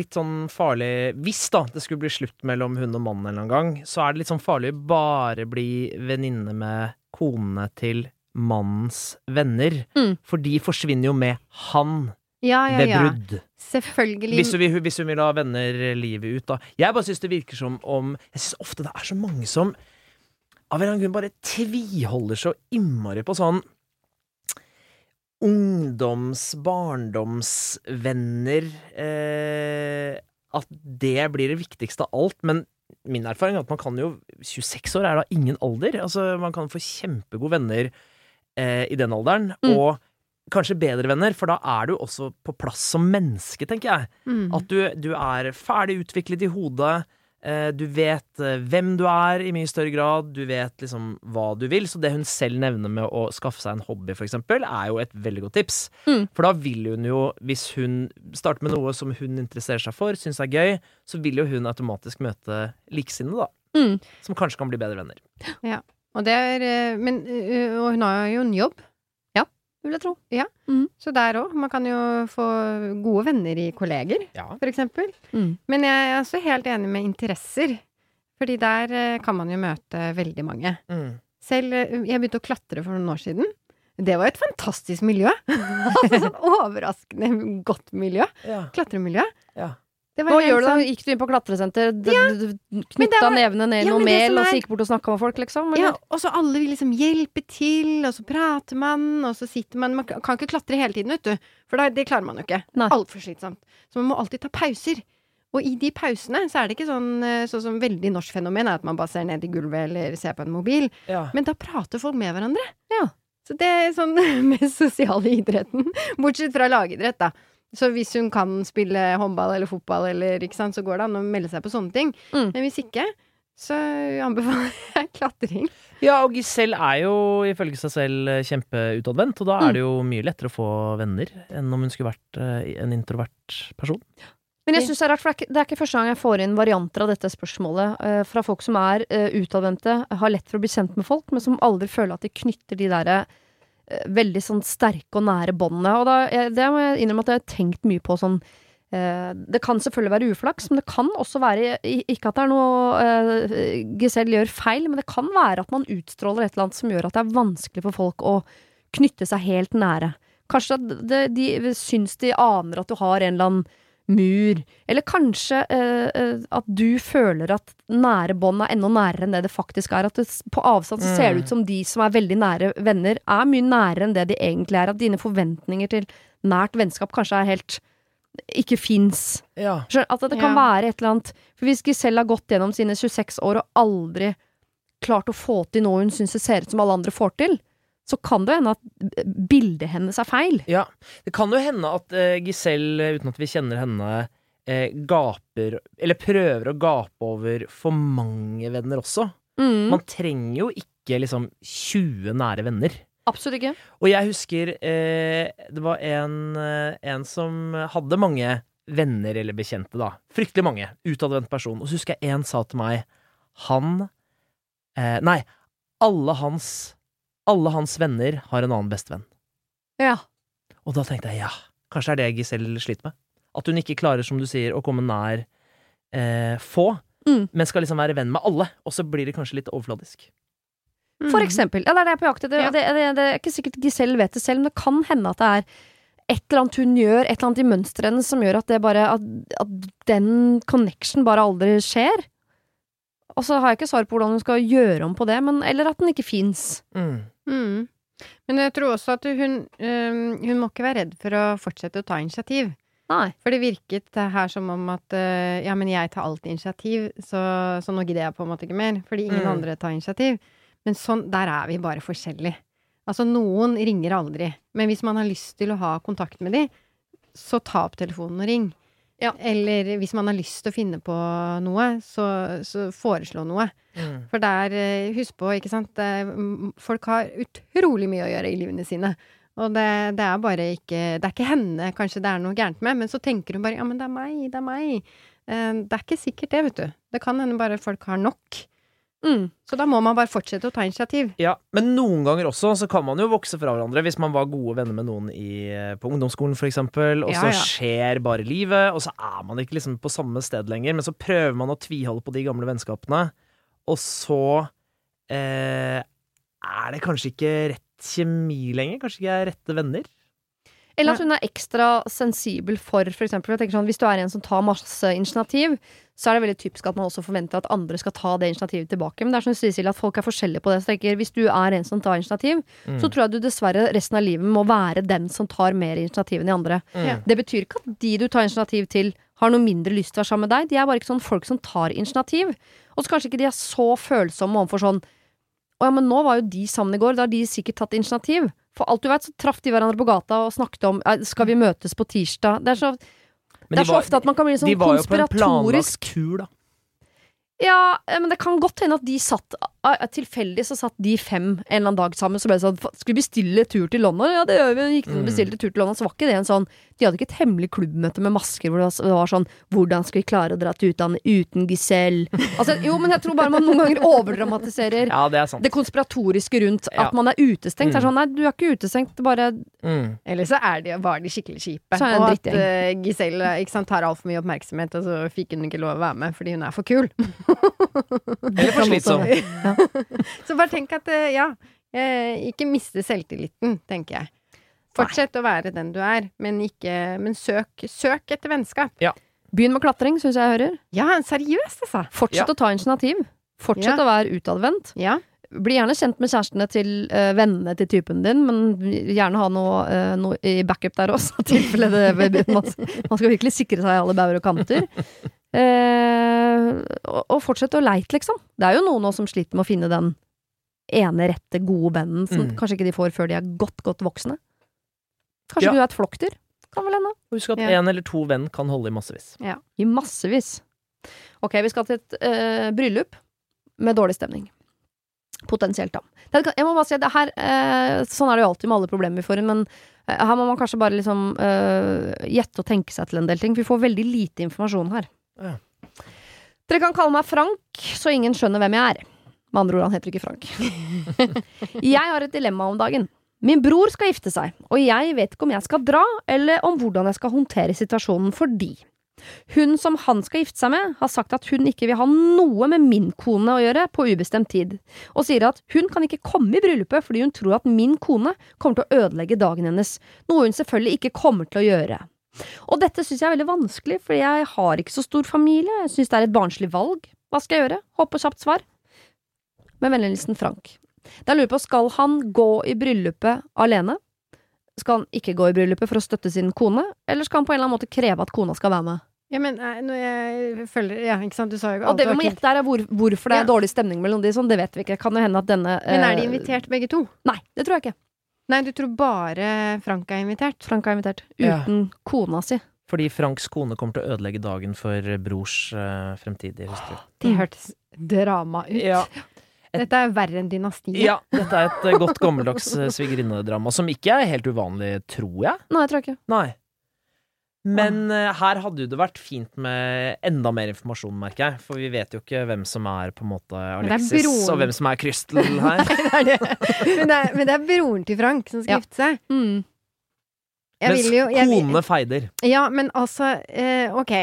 Speaker 3: litt sånn farlig Hvis da det skulle bli slutt mellom hun og mannen en eller annen gang, så er det litt sånn farlig å bare bli venninne med konene til mannens venner.
Speaker 1: Mm.
Speaker 3: For de forsvinner jo med han
Speaker 2: Ja, ja,
Speaker 3: ved
Speaker 2: ja.
Speaker 3: brudd.
Speaker 2: Selvfølgelig.
Speaker 3: Hvis hun, vil- hvis hun vil ha venner livet ut, da. Jeg bare syns det virker som om Jeg syns ofte det er så mange som av en eller annen grunn bare tviholder så innmari på sånn ungdoms-, barndomsvenner eh, At det blir det viktigste av alt. Men min erfaring er at man kan jo 26 år er da ingen alder. Altså, man kan få kjempegode venner eh, i den alderen.
Speaker 1: Mm.
Speaker 3: Og kanskje bedre venner, for da er du også på plass som menneske, tenker jeg.
Speaker 2: Mm.
Speaker 3: At du, du er ferdig utviklet i hodet. Eh, du vet eh, hvem du er i mye større grad. Du vet liksom hva du vil. Så det hun selv nevner med å skaffe seg en hobby, for eksempel, er jo et veldig godt tips.
Speaker 1: Mm.
Speaker 3: For da vil hun jo, hvis hun starter med noe som hun interesserer seg for, syns er gøy, så vil jo hun automatisk møte likesinnede, da.
Speaker 1: Mm.
Speaker 3: Som kanskje kan bli bedre venner.
Speaker 2: Og det er eh, Men Og hun har jo en jobb.
Speaker 1: Vil jeg tro.
Speaker 2: Så der òg. Man kan jo få gode venner i kolleger,
Speaker 3: Ja.
Speaker 2: for eksempel.
Speaker 1: Mm.
Speaker 2: Men jeg er også helt enig med interesser. Fordi der eh, kan man jo møte veldig mange.
Speaker 3: Mm.
Speaker 2: Selv eh, Jeg begynte å klatre for noen år siden. Det var et fantastisk miljø. altså sånn overraskende godt miljø.
Speaker 3: Ja.
Speaker 2: Klatremiljø.
Speaker 3: Ja.
Speaker 2: Det var
Speaker 1: Hva gjør du da? Gikk du inn på klatresenter,
Speaker 2: Ja,
Speaker 1: knytta
Speaker 2: var-
Speaker 1: nevene ned i
Speaker 2: Ja,
Speaker 1: noe mel
Speaker 2: er,
Speaker 1: og så gikk bort og snakka med folk, liksom?
Speaker 2: Ja, og så alle vil liksom hjelpe til, og så prater man, og så sitter man Man kan ikke klatre hele tiden, vet du. For det, det klarer man jo ikke. Altfor slitsomt. Så man må alltid ta pauser. Og i de pausene så er det ikke sånn, eh, sånn som veldig norsk fenomen, er at man bare ser ned i gulvet eller ser på en mobil.
Speaker 3: Ja.
Speaker 2: Men da prater folk med hverandre.
Speaker 1: Ja.
Speaker 2: Så det er sånn med sosiale idretten. Bortsett fra lagidrett, da. Så hvis hun kan spille håndball eller fotball, eller, ikke sant, så går det an å melde seg på sånne ting.
Speaker 1: Mm.
Speaker 2: Men hvis ikke, så anbefaler jeg klatring.
Speaker 3: Ja, og Giselle er jo ifølge seg selv eh, kjempeutadvendt, og da
Speaker 1: Mm.
Speaker 3: er det jo mye lettere å få venner enn om hun skulle vært eh, en introvert person.
Speaker 1: Men jeg synes det er rart, for det er, ikke, det er ikke første gang jeg får inn varianter av dette spørsmålet eh, fra folk som er uh, utadvendte, har lett for å bli kjent med folk, men som aldri føler at de knytter de derre eh, veldig sånn sterke og nære båndene. Og da, jeg, det må jeg innrømme at jeg har tenkt mye på sånn eh, Det kan selvfølgelig være uflaks, men det kan også være Ikke at det er noe eh, Giselle gjør feil, men det kan være at man utstråler et eller annet som gjør at det er vanskelig for folk å knytte seg helt nære. Kanskje det, de syns de aner at du har en eller annen mur. Eller kanskje eh, eh, at du føler at nære bånd er enda nærere enn det det faktisk er. At det, på avstand så ser det ut som de som er veldig nære venner, er mye nærere enn det de egentlig er. At dine forventninger til nært vennskap kanskje er helt ikke fins.
Speaker 3: Ja.
Speaker 1: At det kan
Speaker 2: Ja.
Speaker 1: være et eller annet For hvis Giselle har gått gjennom sine 26 år og aldri klart å få til noe hun syns det ser ut som alle andre får til, så kan det hende at bildet hennes er feil.
Speaker 3: Ja, det kan jo hende at uh, Giselle, uten at vi kjenner henne, eh, gaper Eller prøver å gape over for mange venner også.
Speaker 1: Mm,
Speaker 3: Man trenger jo ikke liksom 20 nære venner.
Speaker 1: absolutt ikke.
Speaker 3: Og jeg husker eh, det var en, eh, en som hadde mange venner eller bekjente, da. Fryktelig mange. Utadvendt person. Og så husker jeg en sa til meg Han eh, Nei, alle hans Alle hans venner har en annen bestevenn.
Speaker 1: Ja.
Speaker 3: Og da tenkte jeg ja, kanskje er det Giselle sliter med. At hun ikke klarer, som du sier, å komme nær eh, få,
Speaker 1: Mm.
Speaker 3: men skal liksom være venn med alle. Og så blir det kanskje litt overfladisk.
Speaker 1: For eksempel. Ja, det er det jeg er på jakt etter.
Speaker 2: Ja.
Speaker 1: Det, det, det er ikke sikkert Giselle vet det selv, men det kan hende at det er et eller annet hun gjør, et eller annet i mønsteret hennes som gjør at det bare at, at den connection bare aldri skjer. Og så har jeg ikke svar på hvordan hun skal gjøre om på det, men, eller at den ikke fins.
Speaker 3: Mm.
Speaker 2: Mm. Men jeg tror også at hun, øhm, hun må ikke være redd for å fortsette å ta initiativ.
Speaker 1: Nei.
Speaker 2: For det virket her som om at øh, ja, men jeg tar alltid initiativ, så, så nå gidder jeg på en måte ikke mer. Fordi ingen
Speaker 3: Mm.
Speaker 2: andre tar initiativ. Men sånn, der er vi bare forskjellige. Altså, noen ringer aldri. Men hvis man har lyst til å ha kontakt med dem, så ta opp telefonen og ring.
Speaker 1: Ja.
Speaker 2: Eller hvis man har lyst til å finne på noe, så, så foreslå noe.
Speaker 3: Mm.
Speaker 2: For der, eh, husk på, ikke sant, folk har utrolig mye å gjøre i livene sine. Og det, det er bare ikke Det er ikke henne kanskje det er noe gærent med, men så tenker hun bare ja, men det er meg, det er meg. Eh, Det er ikke sikkert det, vet du. Det kan hende bare folk har nok.
Speaker 1: Mm.
Speaker 2: Så da må man bare fortsette å ta initiativ.
Speaker 3: Ja, men noen ganger også så kan man jo vokse fra hverandre. Hvis man var gode venner med noen i, eh, på ungdomsskolen, eksempel, og så
Speaker 2: Ja, ja.
Speaker 3: skjer bare livet, og så er man ikke liksom på samme sted lenger, men så prøver man å tviholde på de gamle vennskapene, og så eh, er det kanskje ikke rett kjemi lenger? Kanskje ikke er rette venner?
Speaker 1: Eller at hun er ekstra sensibel for, for eksempel. Jeg tenker sånn, hvis du er en som tar masse initiativ, så er det veldig typisk at man også forventer at andre skal ta det initiativet tilbake. Men det er som sier, at folk er forskjellige på det. Så jeg tenker, hvis du er en som tar initiativ,
Speaker 3: Mm.
Speaker 1: så tror jeg du dessverre resten av livet må være den som tar mer initiativ enn de andre.
Speaker 3: Mm.
Speaker 1: Det betyr ikke at de du tar initiativ til, har noe mindre lyst til å være sammen med deg. De er bare ikke sånn folk som tar initiativ. Og så kanskje ikke de er så følsomme overfor sånn Å ja, men nå var jo de sammen i går, da har de sikkert tatt initiativ. For alt du vet, så traff de hverandre på gata og snakket om Skal vi møtes på tirsdag? Det er så,
Speaker 3: Men
Speaker 1: det er
Speaker 3: de
Speaker 1: så
Speaker 3: var-
Speaker 1: ofte at man kan bli
Speaker 3: de
Speaker 1: sånn
Speaker 3: var jo på en
Speaker 1: konspiratorisk
Speaker 3: planlagt tur, da.
Speaker 1: Ja, eh, men det kan godt hende at de satt ah, Tilfeldig så satt de fem en eller annen dag sammen. Så ble det sånn "Fa- Skal vi bestille tur til London? Ja, det gjør vi. Gikk de og
Speaker 3: Mm.
Speaker 1: bestilte tur til London, så var ikke det en sånn De hadde ikke et hemmelig klubbmøte med masker hvor det var- sånn Hvordan skal vi klare å dra til utlandet uten Giselle? Altså, jo, men jeg tror bare man noen ganger overdramatiserer
Speaker 3: Ja, det
Speaker 1: det konspiratoriske rundt
Speaker 3: Ja.
Speaker 1: at man er utestengt. Det er
Speaker 3: Mm.
Speaker 1: sånn, nei, du er ikke utestengt, bare
Speaker 3: Mm.
Speaker 2: Eller så er de, var de skikkelig kjipe. Og at eh, Giselle ikke sant, tar altfor mye oppmerksomhet, og så fikk hun ikke lov å være med fordi hun er for kul.
Speaker 3: Eller for slitsom.
Speaker 2: Så bare tenk at, uh, ja, eh, ikke miste selvtilliten, tenker jeg. Fortsett å være den du er, men, ikke, men søk, søk etter vennskap.
Speaker 1: Begynn med klatring, syns jeg jeg hører.
Speaker 2: Ja, seriøst, altså.
Speaker 1: Fortsett
Speaker 3: Ja.
Speaker 1: å ta initiativ. Fortsett
Speaker 2: Ja.
Speaker 1: å være utadvendt.
Speaker 2: Ja.
Speaker 1: Bli gjerne kjent med kjærestene til uh, vennene til typen din, men gjerne ha noe, uh, noe i backup der også, tilfelle det man, man skal virkelig sikre seg i alle bauger og kanter. Uh, og, og fortsette å leite, liksom. Det er jo noen nå som sliter med å finne den ene rette, gode vennen som
Speaker 3: Mm.
Speaker 1: kanskje ikke de får før de er godt, godt voksne. Kanskje
Speaker 3: Ja.
Speaker 1: du er et flokkdyr? Kan vel hende.
Speaker 3: Husk at
Speaker 2: Ja.
Speaker 3: én eller to venn kan holde i massevis. Ja.
Speaker 1: I massevis. Ok, vi skal til et eh, bryllup med dårlig stemning. Potensielt, da. Jeg må bare si at det her eh, Sånn er det jo alltid med alle problemer vi får inn, men eh, her må man kanskje bare liksom gjette og tenke seg til en del ting. For vi får veldig lite informasjon her.
Speaker 3: Ja.
Speaker 1: Dere kan kalle meg Frank, så ingen skjønner hvem jeg er. Med andre ord, han heter ikke Frank. jeg har et dilemma om dagen. Min bror skal gifte seg, og jeg vet ikke om jeg skal dra, eller om hvordan jeg skal håndtere situasjonen fordi hun som han skal gifte seg med, har sagt at hun ikke vil ha noe med min kone å gjøre på ubestemt tid, og sier at hun kan ikke komme i bryllupet fordi hun tror at min kone kommer til å ødelegge dagen hennes, noe hun selvfølgelig ikke kommer til å gjøre. Og dette synes jeg er veldig vanskelig, fordi jeg har ikke så stor familie, jeg synes det er et barnslig valg. Hva skal jeg gjøre? Håper kjapt svar. Med vennlig Frank. Da lurer jeg på, skal han gå i bryllupet alene? Skal han ikke gå i bryllupet for å støtte sin kone, eller skal han på en eller annen måte kreve at kona skal være med?
Speaker 2: Ja, men eh, når jeg følger Ja, ikke sant, du sa jo
Speaker 1: Og det vi må gjette der er hvor, hvorfor det er
Speaker 2: Ja.
Speaker 1: dårlig stemning mellom de, sånn, det vet vi ikke. Kan jo hende at denne
Speaker 2: Men er de
Speaker 1: eh,
Speaker 2: invitert begge to?
Speaker 1: Nei, det tror jeg ikke.
Speaker 2: Nei, du tror bare Frank er invitert?
Speaker 1: Frank er invitert.
Speaker 3: Ja.
Speaker 1: Uten kona si.
Speaker 3: Fordi Franks kone kommer til å ødelegge dagen for brors uh, fremtidige hustru.
Speaker 2: Det hørtes drama ut.
Speaker 3: Ja.
Speaker 2: Dette er verre enn dynastiet.
Speaker 3: ja, dette er et eh, godt gammeldags eh, svigerinnedrama, som ikke er helt uvanlig, tror jeg.
Speaker 1: Nei, jeg tror ikke.
Speaker 3: Nei. Men eh, her hadde jo det vært fint med enda mer informasjon, merker jeg. For vi vet jo ikke hvem som er på en måte Alexis,
Speaker 2: broren.
Speaker 3: og hvem som er Crystal her.
Speaker 2: Det er det. Men, det er, men det er broren til Frank som skal
Speaker 1: Ja.
Speaker 2: seg.
Speaker 1: Mm.
Speaker 2: Jeg
Speaker 3: Mens
Speaker 2: vil jo jeg vil-
Speaker 3: feider.
Speaker 2: Ja, men altså eh, Ok.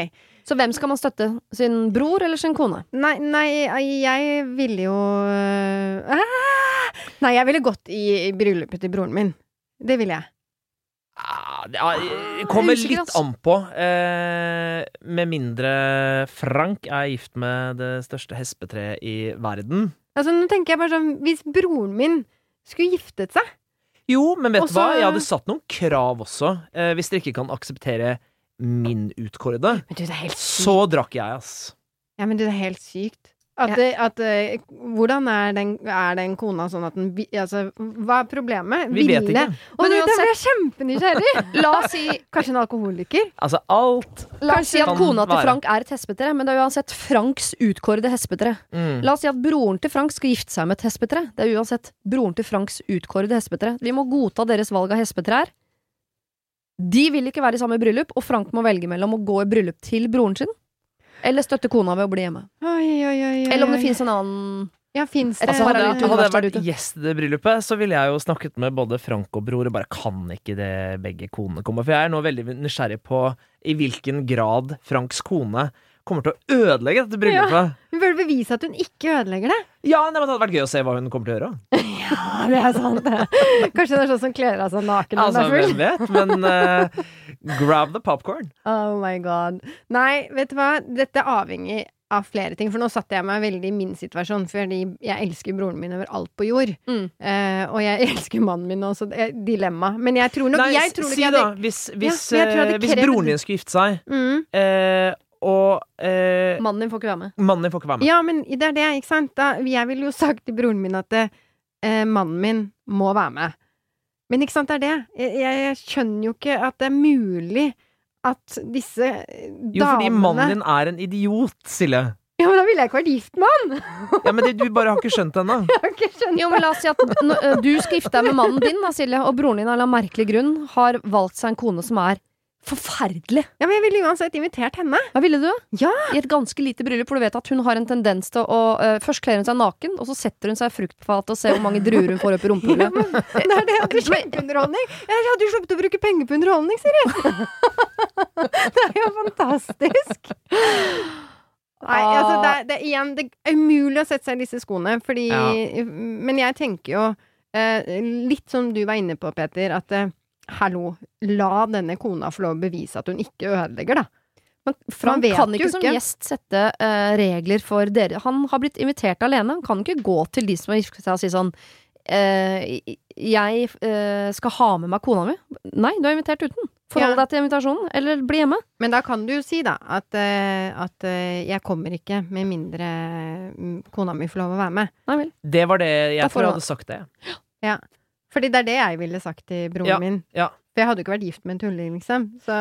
Speaker 1: Så hvem skal man støtte? Sin bror eller sin kone?
Speaker 2: Nei, nei, jeg ville jo øh, ah! Nei, jeg ville gått i, bryllupet til broren min. Det ville jeg.
Speaker 3: Ah, det ah, kommer
Speaker 1: Jeg er usikker,
Speaker 3: litt an på. Eh, med mindre Frank er gift med det største hespetreet i verden.
Speaker 2: Altså, nå tenker jeg bare sånn Hvis broren min skulle giftet seg
Speaker 3: Jo, men vet du hva? Jeg hadde satt noen krav også. Eh, hvis dere ikke kan akseptere min utkårede,
Speaker 2: Men du, det helt sykt.
Speaker 3: så drakk jeg, ass.
Speaker 2: Ja, men du, det er helt sykt. At,
Speaker 1: Ja.
Speaker 2: det, at eh, Hvordan er den, er den kona sånn at den Altså, hva er problemet?
Speaker 3: Vi vet ikke.
Speaker 2: Og
Speaker 1: Men
Speaker 2: du, da
Speaker 1: uansett-
Speaker 2: ble jeg kjempenysgjerrig!
Speaker 1: La oss si,
Speaker 2: Kanskje en alkoholiker?
Speaker 3: Altså, alt
Speaker 1: la oss si at kona til
Speaker 3: være.
Speaker 1: Frank er et hespetre, men det er uansett Franks utkårede hespetre.
Speaker 3: mm.
Speaker 1: La oss si at broren til Frank skal gifte seg med et hespetre. Det er uansett broren til Franks utkårede hespetre. Vi må godta deres valg av hespetrær. De vil ikke være i samme bryllup, og Frank må velge mellom å gå i bryllup til broren sin, eller støtte kona ved å bli hjemme.
Speaker 2: Oi, oi, oi, oi.
Speaker 1: Eller om det finnes en annen
Speaker 2: Ja, finnes det
Speaker 1: Altså,
Speaker 3: Hadde,
Speaker 1: det
Speaker 3: hadde
Speaker 1: univers
Speaker 3: jeg vært gjest i det bryllupet, så ville jeg jo snakket med både Frank og bror og bare kan ikke det begge konene komme? For jeg er nå veldig nysgjerrig på i hvilken grad Franks kone kommer til å ødelegge dette bryllupet.
Speaker 2: Hun burde bevise at hun ikke ødelegger det.
Speaker 3: Ja, nei, men Det hadde vært gøy å se hva hun kommer til å gjøre.
Speaker 2: Ja, det er sant. Kanskje det er sånn som kler av seg naken når
Speaker 3: Altså,
Speaker 2: den er full.
Speaker 3: Hvem vet? Men uh, grab the popcorn.
Speaker 2: Oh my god. Nei, vet du hva? Dette er avhengig av flere ting. For nå satte jeg meg veldig i min situasjon, fordi jeg elsker broren min over alt på jord.
Speaker 1: Mm.
Speaker 2: Uh, og jeg elsker mannen min også. Det er dilemma. Men jeg tror nok
Speaker 3: Nei,
Speaker 2: jeg tror
Speaker 3: si
Speaker 2: jeg
Speaker 3: da,
Speaker 2: hadde-
Speaker 3: hvis, hvis,
Speaker 2: ja, jeg jeg
Speaker 3: eh, hvis broren din skulle gifte seg,
Speaker 2: mm.
Speaker 3: uh, og eh,
Speaker 1: Mannen din får ikke være med.
Speaker 3: mannen din får ikke være med
Speaker 2: Ja, men det er det, ikke sant? Da, jeg ville jo sagt til broren min at mannen min må være med. Men ikke sant, det er det. Jeg, jeg, skjønner jo ikke at det er mulig at disse damene
Speaker 3: Jo, fordi mannen din er en idiot, Silje.
Speaker 2: Ja, men da ville jeg ikke vært gift med han!
Speaker 3: Ja, men det, Du bare har ikke skjønt det ennå.
Speaker 1: Jo, men la oss si at du skal gifte deg med mannen din, da, Silje, og broren din av en merkelig grunn har valgt seg en kone som er forferdelig.
Speaker 2: Ja, men jeg ville uansett invitert henne.
Speaker 1: Hva ville du?
Speaker 2: Ja.
Speaker 1: I et ganske lite bryllup for du vet at hun har en tendens til å uh, Først kler hun seg naken, og så setter hun seg i fruktfatet og ser hvor mange druer hun får opp i rumpehullet.
Speaker 2: Det er det, det er kjempeunderholdning! Jeg hadde jo sluppet å bruke penger på underholdning, Siri! det er jo fantastisk! Nei, altså, det er, det er igjen Det er umulig å sette seg i disse skoene, fordi
Speaker 3: Ja.
Speaker 2: Men jeg tenker jo uh, litt som du var inne på, Peter, at eh, hallo, la denne kona få lov å bevise at hun ikke ødelegger, da.
Speaker 1: Men
Speaker 2: han
Speaker 1: kan
Speaker 2: ikke,
Speaker 1: ikke som gjest sette uh, regler for dere. Han har blitt invitert alene. Han kan ikke gå til de som har giftet seg og si sånn uh, Jeg uh, skal ha med meg kona mi. Nei, du er invitert uten. Forhold
Speaker 2: Ja.
Speaker 1: deg til invitasjonen, eller bli hjemme.
Speaker 2: Men da kan du jo si, da, at, at jeg kommer ikke med mindre mm, kona mi får lov å være med.
Speaker 1: Nei vel.
Speaker 3: Det var det jeg tror jeg hadde sagt det.
Speaker 2: Fordi det er det jeg ville sagt til broren
Speaker 3: Ja,
Speaker 2: min.
Speaker 3: ja.
Speaker 2: For jeg hadde jo ikke vært gift med en tulling, liksom. Så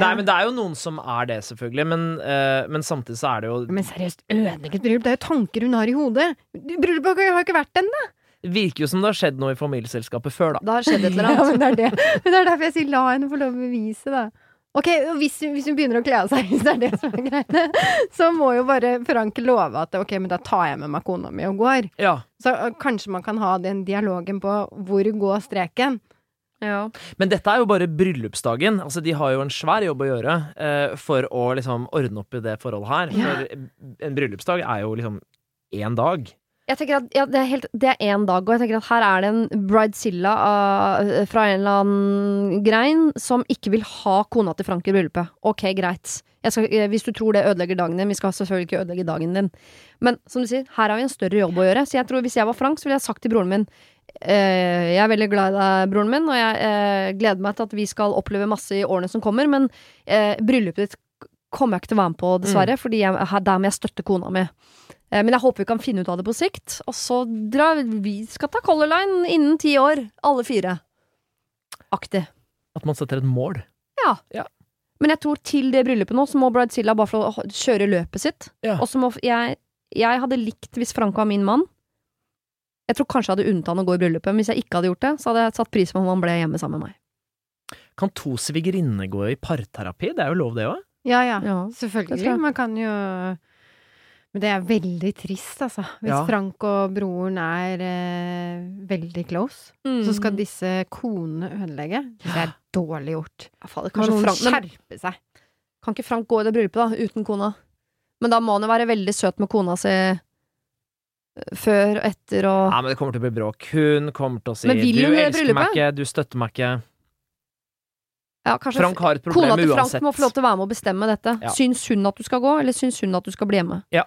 Speaker 3: Nei, men det er jo noen som er det, selvfølgelig. Men, uh, men samtidig så er det jo
Speaker 2: Men seriøst, ødelegget et bryllup? Det er jo tanker hun har i hodet! Bryllupet har jo ikke vært ennå!
Speaker 3: Virker jo som det har skjedd noe i familieselskapet før, da.
Speaker 1: Det har skjedd et eller
Speaker 2: Ja,
Speaker 1: annet.
Speaker 2: men det er det. Men det er derfor jeg sier la henne få lov å bevise, da. Ok, og hvis, hvis hun begynner å kle av seg, hvis det er det som er greiene, så må jo bare Frank love at ok, men da tar jeg med meg kona mi og går.
Speaker 3: Ja.
Speaker 2: Så øh, kanskje man kan ha den dialogen på hvor går streken.
Speaker 1: Ja.
Speaker 3: Men dette er jo bare bryllupsdagen. Altså, de har jo en svær jobb å gjøre eh, for å liksom ordne opp i det forholdet her.
Speaker 2: Ja.
Speaker 3: For en bryllupsdag er jo liksom én dag.
Speaker 1: Jeg tenker at ja, det er helt Det er én dag, og jeg tenker at her er det en bridezilla fra en eller annen grein som ikke vil ha kona til Frank i bryllupet. Ok, greit. Skal, eh, hvis du tror det ødelegger dagen din, vi skal selvfølgelig ikke ødelegge dagen din. Men som du sier, her har vi en større jobb å gjøre. Så jeg tror hvis jeg var Frank, så ville jeg sagt til broren min eh, Jeg er veldig glad i deg, broren min, og jeg eh, gleder meg til at vi skal oppleve masse i årene som kommer, men eh, bryllupet ditt kommer jeg ikke til å være med på, dessverre, fordi jeg, her- der må jeg støtte kona mi. Eh, Men jeg håper vi kan finne ut av det på sikt. Og så drar vi skal ta Color Line innen ti år, alle fire. Aktig.
Speaker 3: At man setter et mål. Ja.
Speaker 1: Men jeg tror til det bryllupet nå, så må Bridezilla bare få kjøre løpet sitt.
Speaker 3: Ja.
Speaker 1: Og så må jeg Jeg hadde likt hvis Frank var min mann. Jeg tror kanskje jeg hadde unntatt han å gå i bryllupet, men hvis jeg ikke hadde gjort det, så hadde jeg satt pris på om han ble hjemme sammen med meg.
Speaker 3: Kan to svigerinner gå i parterapi? Det er jo lov, det òg.
Speaker 2: Ja, ja.
Speaker 1: Ja,
Speaker 2: Selvfølgelig. Man kan jo Men det er veldig trist, altså. Hvis
Speaker 3: Ja.
Speaker 2: Frank og broren er eh, veldig close, så skal disse konene ødelegge. Det er dårlig gjort.
Speaker 1: ja, fader,
Speaker 2: Kan noen
Speaker 1: Frank,
Speaker 2: skjerpe seg?
Speaker 1: kan ikke Frank gå i det bryllupet, da, uten kona? Men da må han jo være veldig søt med kona si eh, før og etter og
Speaker 3: Nei, men det kommer til å bli bråk. Hun kommer til å si
Speaker 1: Men vil
Speaker 3: 'du elsker meg
Speaker 1: bryllupet?»
Speaker 3: ikke, du støtter meg ikke'.
Speaker 1: ja, kanskje
Speaker 3: Frank har et problem uansett.
Speaker 1: Kona til Frank
Speaker 3: uansett.
Speaker 1: må få lov til å være med og bestemme dette.
Speaker 3: Ja.
Speaker 1: Syns hun at du skal gå, eller syns hun at du skal bli hjemme?
Speaker 3: Ja.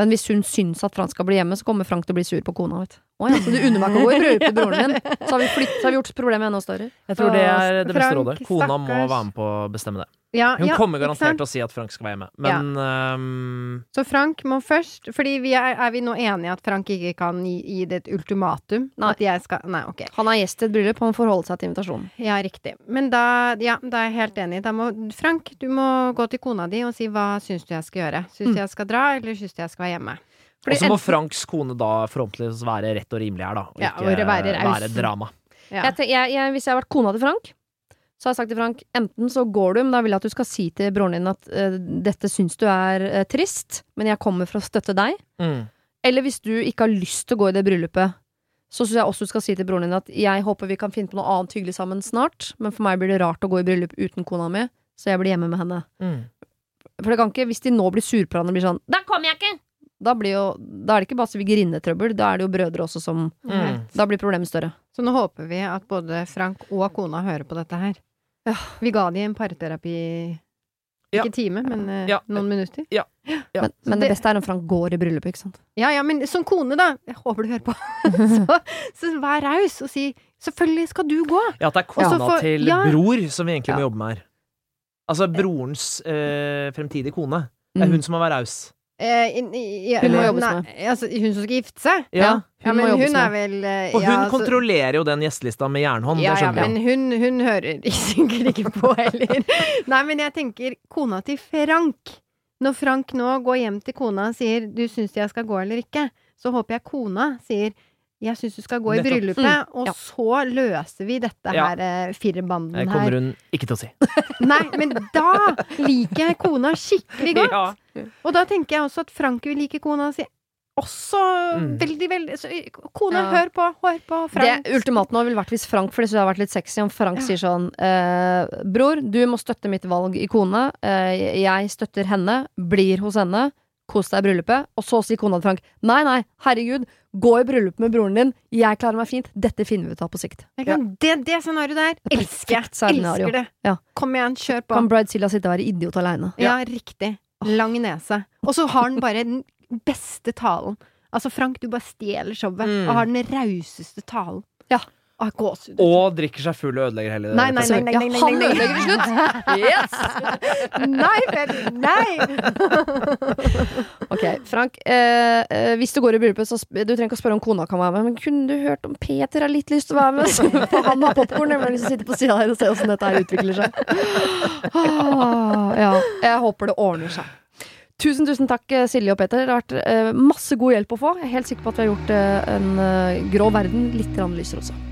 Speaker 1: Men hvis hun syns at Frank skal bli hjemme, så kommer Frank til å bli sur på kona. Vet. Å ja, så du unner meg ikke å gå i bryllupet til broren min? Så har vi, flytt, så har vi gjort problemet enda større.
Speaker 3: Jeg tror det er det beste
Speaker 2: Frank,
Speaker 3: rådet. Kona må være med på å bestemme det.
Speaker 2: Ja,
Speaker 3: Hun
Speaker 2: ja,
Speaker 3: kommer garantert til å si at Frank skal være hjemme, men um,
Speaker 2: Så Frank må først Fordi vi er, er vi nå enige at Frank ikke kan gi, gi det et ultimatum?
Speaker 1: Nei.
Speaker 2: At jeg skal Nei, ok.
Speaker 1: Han er gjest i et bryllup, han får holde seg til invitasjonen.
Speaker 2: Ja, riktig. Men da, ja, da er jeg helt enig. Da må Frank, du må gå til kona di og si hva syns du jeg skal gjøre? Syns du jeg skal dra, eller syns du jeg skal være hjemme?
Speaker 3: Og så må Franks kone da forhåpentligvis være rett og rimelig her, da. Og
Speaker 2: Ja,
Speaker 3: ikke
Speaker 2: og være
Speaker 3: være drama.
Speaker 2: Ja.
Speaker 1: Jeg tenker, jeg, jeg, hvis jeg har vært kona til Frank, så har jeg sagt til Frank enten så går du, men da vil jeg at du skal si til broren din at uh, dette syns du er uh, trist, men jeg kommer for å støtte deg.
Speaker 3: Mm.
Speaker 1: Eller hvis du ikke har lyst til å gå i det bryllupet, så syns jeg også du skal si til broren din at jeg håper vi kan finne på noe annet hyggelig sammen snart, men for meg blir det rart å gå i bryllup uten kona mi, så jeg blir hjemme med henne.
Speaker 3: Mm.
Speaker 1: For det kan ikke, hvis de nå blir sur på hverandre og blir sånn Da kommer jeg ikke! Da, blir jo, da er det ikke bare svigerinnetrøbbel, da er det jo brødre også som
Speaker 3: Mm.
Speaker 1: Da blir problemet større.
Speaker 2: Så nå håper vi at både Frank og kona hører på dette her.
Speaker 1: Ja.
Speaker 2: Vi ga de en parterapi
Speaker 3: Ja.
Speaker 2: Ikke time, men eh,
Speaker 3: Ja.
Speaker 2: noen minutter.
Speaker 3: Ja.
Speaker 1: Men, men det, beste er om Frank går i bryllupet, ikke sant.
Speaker 2: Ja, ja, men som kone, da. Jeg håper du hører på. så, så vær raus og si 'selvfølgelig skal du gå'.
Speaker 3: Ja, at det er kona
Speaker 2: for-
Speaker 3: til
Speaker 2: ja.
Speaker 3: bror som vi egentlig må jobbe med her. Altså brorens øh, fremtidige kone. Det er
Speaker 1: Mm.
Speaker 3: hun som må være raus.
Speaker 2: Eh, in- i-
Speaker 1: Hun må
Speaker 2: nei,
Speaker 1: jobbes
Speaker 2: nei,
Speaker 1: med.
Speaker 2: Altså, hun som skal gifte seg?
Speaker 3: Ja.
Speaker 1: hun,
Speaker 2: Ja,
Speaker 1: Hun
Speaker 2: men hun er vel eh,
Speaker 3: Og hun
Speaker 2: ja, altså-
Speaker 3: kontrollerer jo den gjestelista med jernhånd.
Speaker 2: Ja,
Speaker 3: det
Speaker 2: ja, men hun, hun hører sikkert ikke på heller. Nei, men jeg tenker kona til Frank. Når Frank nå går hjem til kona og sier 'du syns jeg skal gå eller ikke', så håper jeg kona sier 'jeg syns du skal gå i
Speaker 3: Nettopp.
Speaker 2: bryllupet', og
Speaker 1: ja.
Speaker 2: så løser vi dette
Speaker 3: Ja.
Speaker 2: her firerbanden firebanden
Speaker 3: Det
Speaker 2: her.
Speaker 3: kommer hun ikke til å si.
Speaker 2: Nei, men da liker jeg kona skikkelig godt.
Speaker 3: Ja.
Speaker 2: Og da tenker jeg også at Frank vil like kona si også
Speaker 3: Mm.
Speaker 2: veldig, veldig så, Kone,
Speaker 1: Ja.
Speaker 2: hør på, hør på Frank.
Speaker 1: Det ultimaten ville vært hvis Frank, for det hadde har vært litt sexy, om Frank sier sånn eh, Bror, du må støtte mitt valg i kone. Eh, jeg støtter henne. Blir hos henne. Kos deg i bryllupet. Og så sier kona til Frank nei, nei, herregud, gå i bryllup med broren din. Jeg klarer meg fint. Dette finner vi ut av på sikt.
Speaker 2: Kan, det, det scenarioet der
Speaker 1: Det er
Speaker 2: elsker jeg. Elsker det.
Speaker 1: Ja.
Speaker 2: Kom igjen, kjør på.
Speaker 1: Kan Bridezilla sitte og være idiot aleine?
Speaker 2: Ja, riktig. Lang nese. Og så har han bare den beste talen. Altså, Frank, du bare stjeler showet
Speaker 3: Mm.
Speaker 2: og har den rauseste talen.
Speaker 1: Ja.
Speaker 2: Å.
Speaker 3: Og drikker seg full og ødelegger hele
Speaker 2: Nei, nei, nei, nei,
Speaker 1: nei,
Speaker 2: nei, nei,
Speaker 1: han
Speaker 2: nei.
Speaker 1: ødelegger til slutt! Yes!
Speaker 2: Nei, Ferry, nei!
Speaker 1: Ok, Frank. Eh, eh, hvis du går i bryllupet, så sp du trenger ikke å spørre om kona kan være med. Men kunne du hørt om Peter har litt lyst til å være med? Så får han ha popkorn. Jeg vil liksom sitte på sida her og se åssen dette her utvikler seg. Ah, ja. Jeg håper det ordner seg. Tusen, tusen takk, eh, Silje og Peter. Det har vært eh, masse god hjelp å få. Jeg er helt sikker på at vi har gjort eh, en eh, grå verden litt lysere også.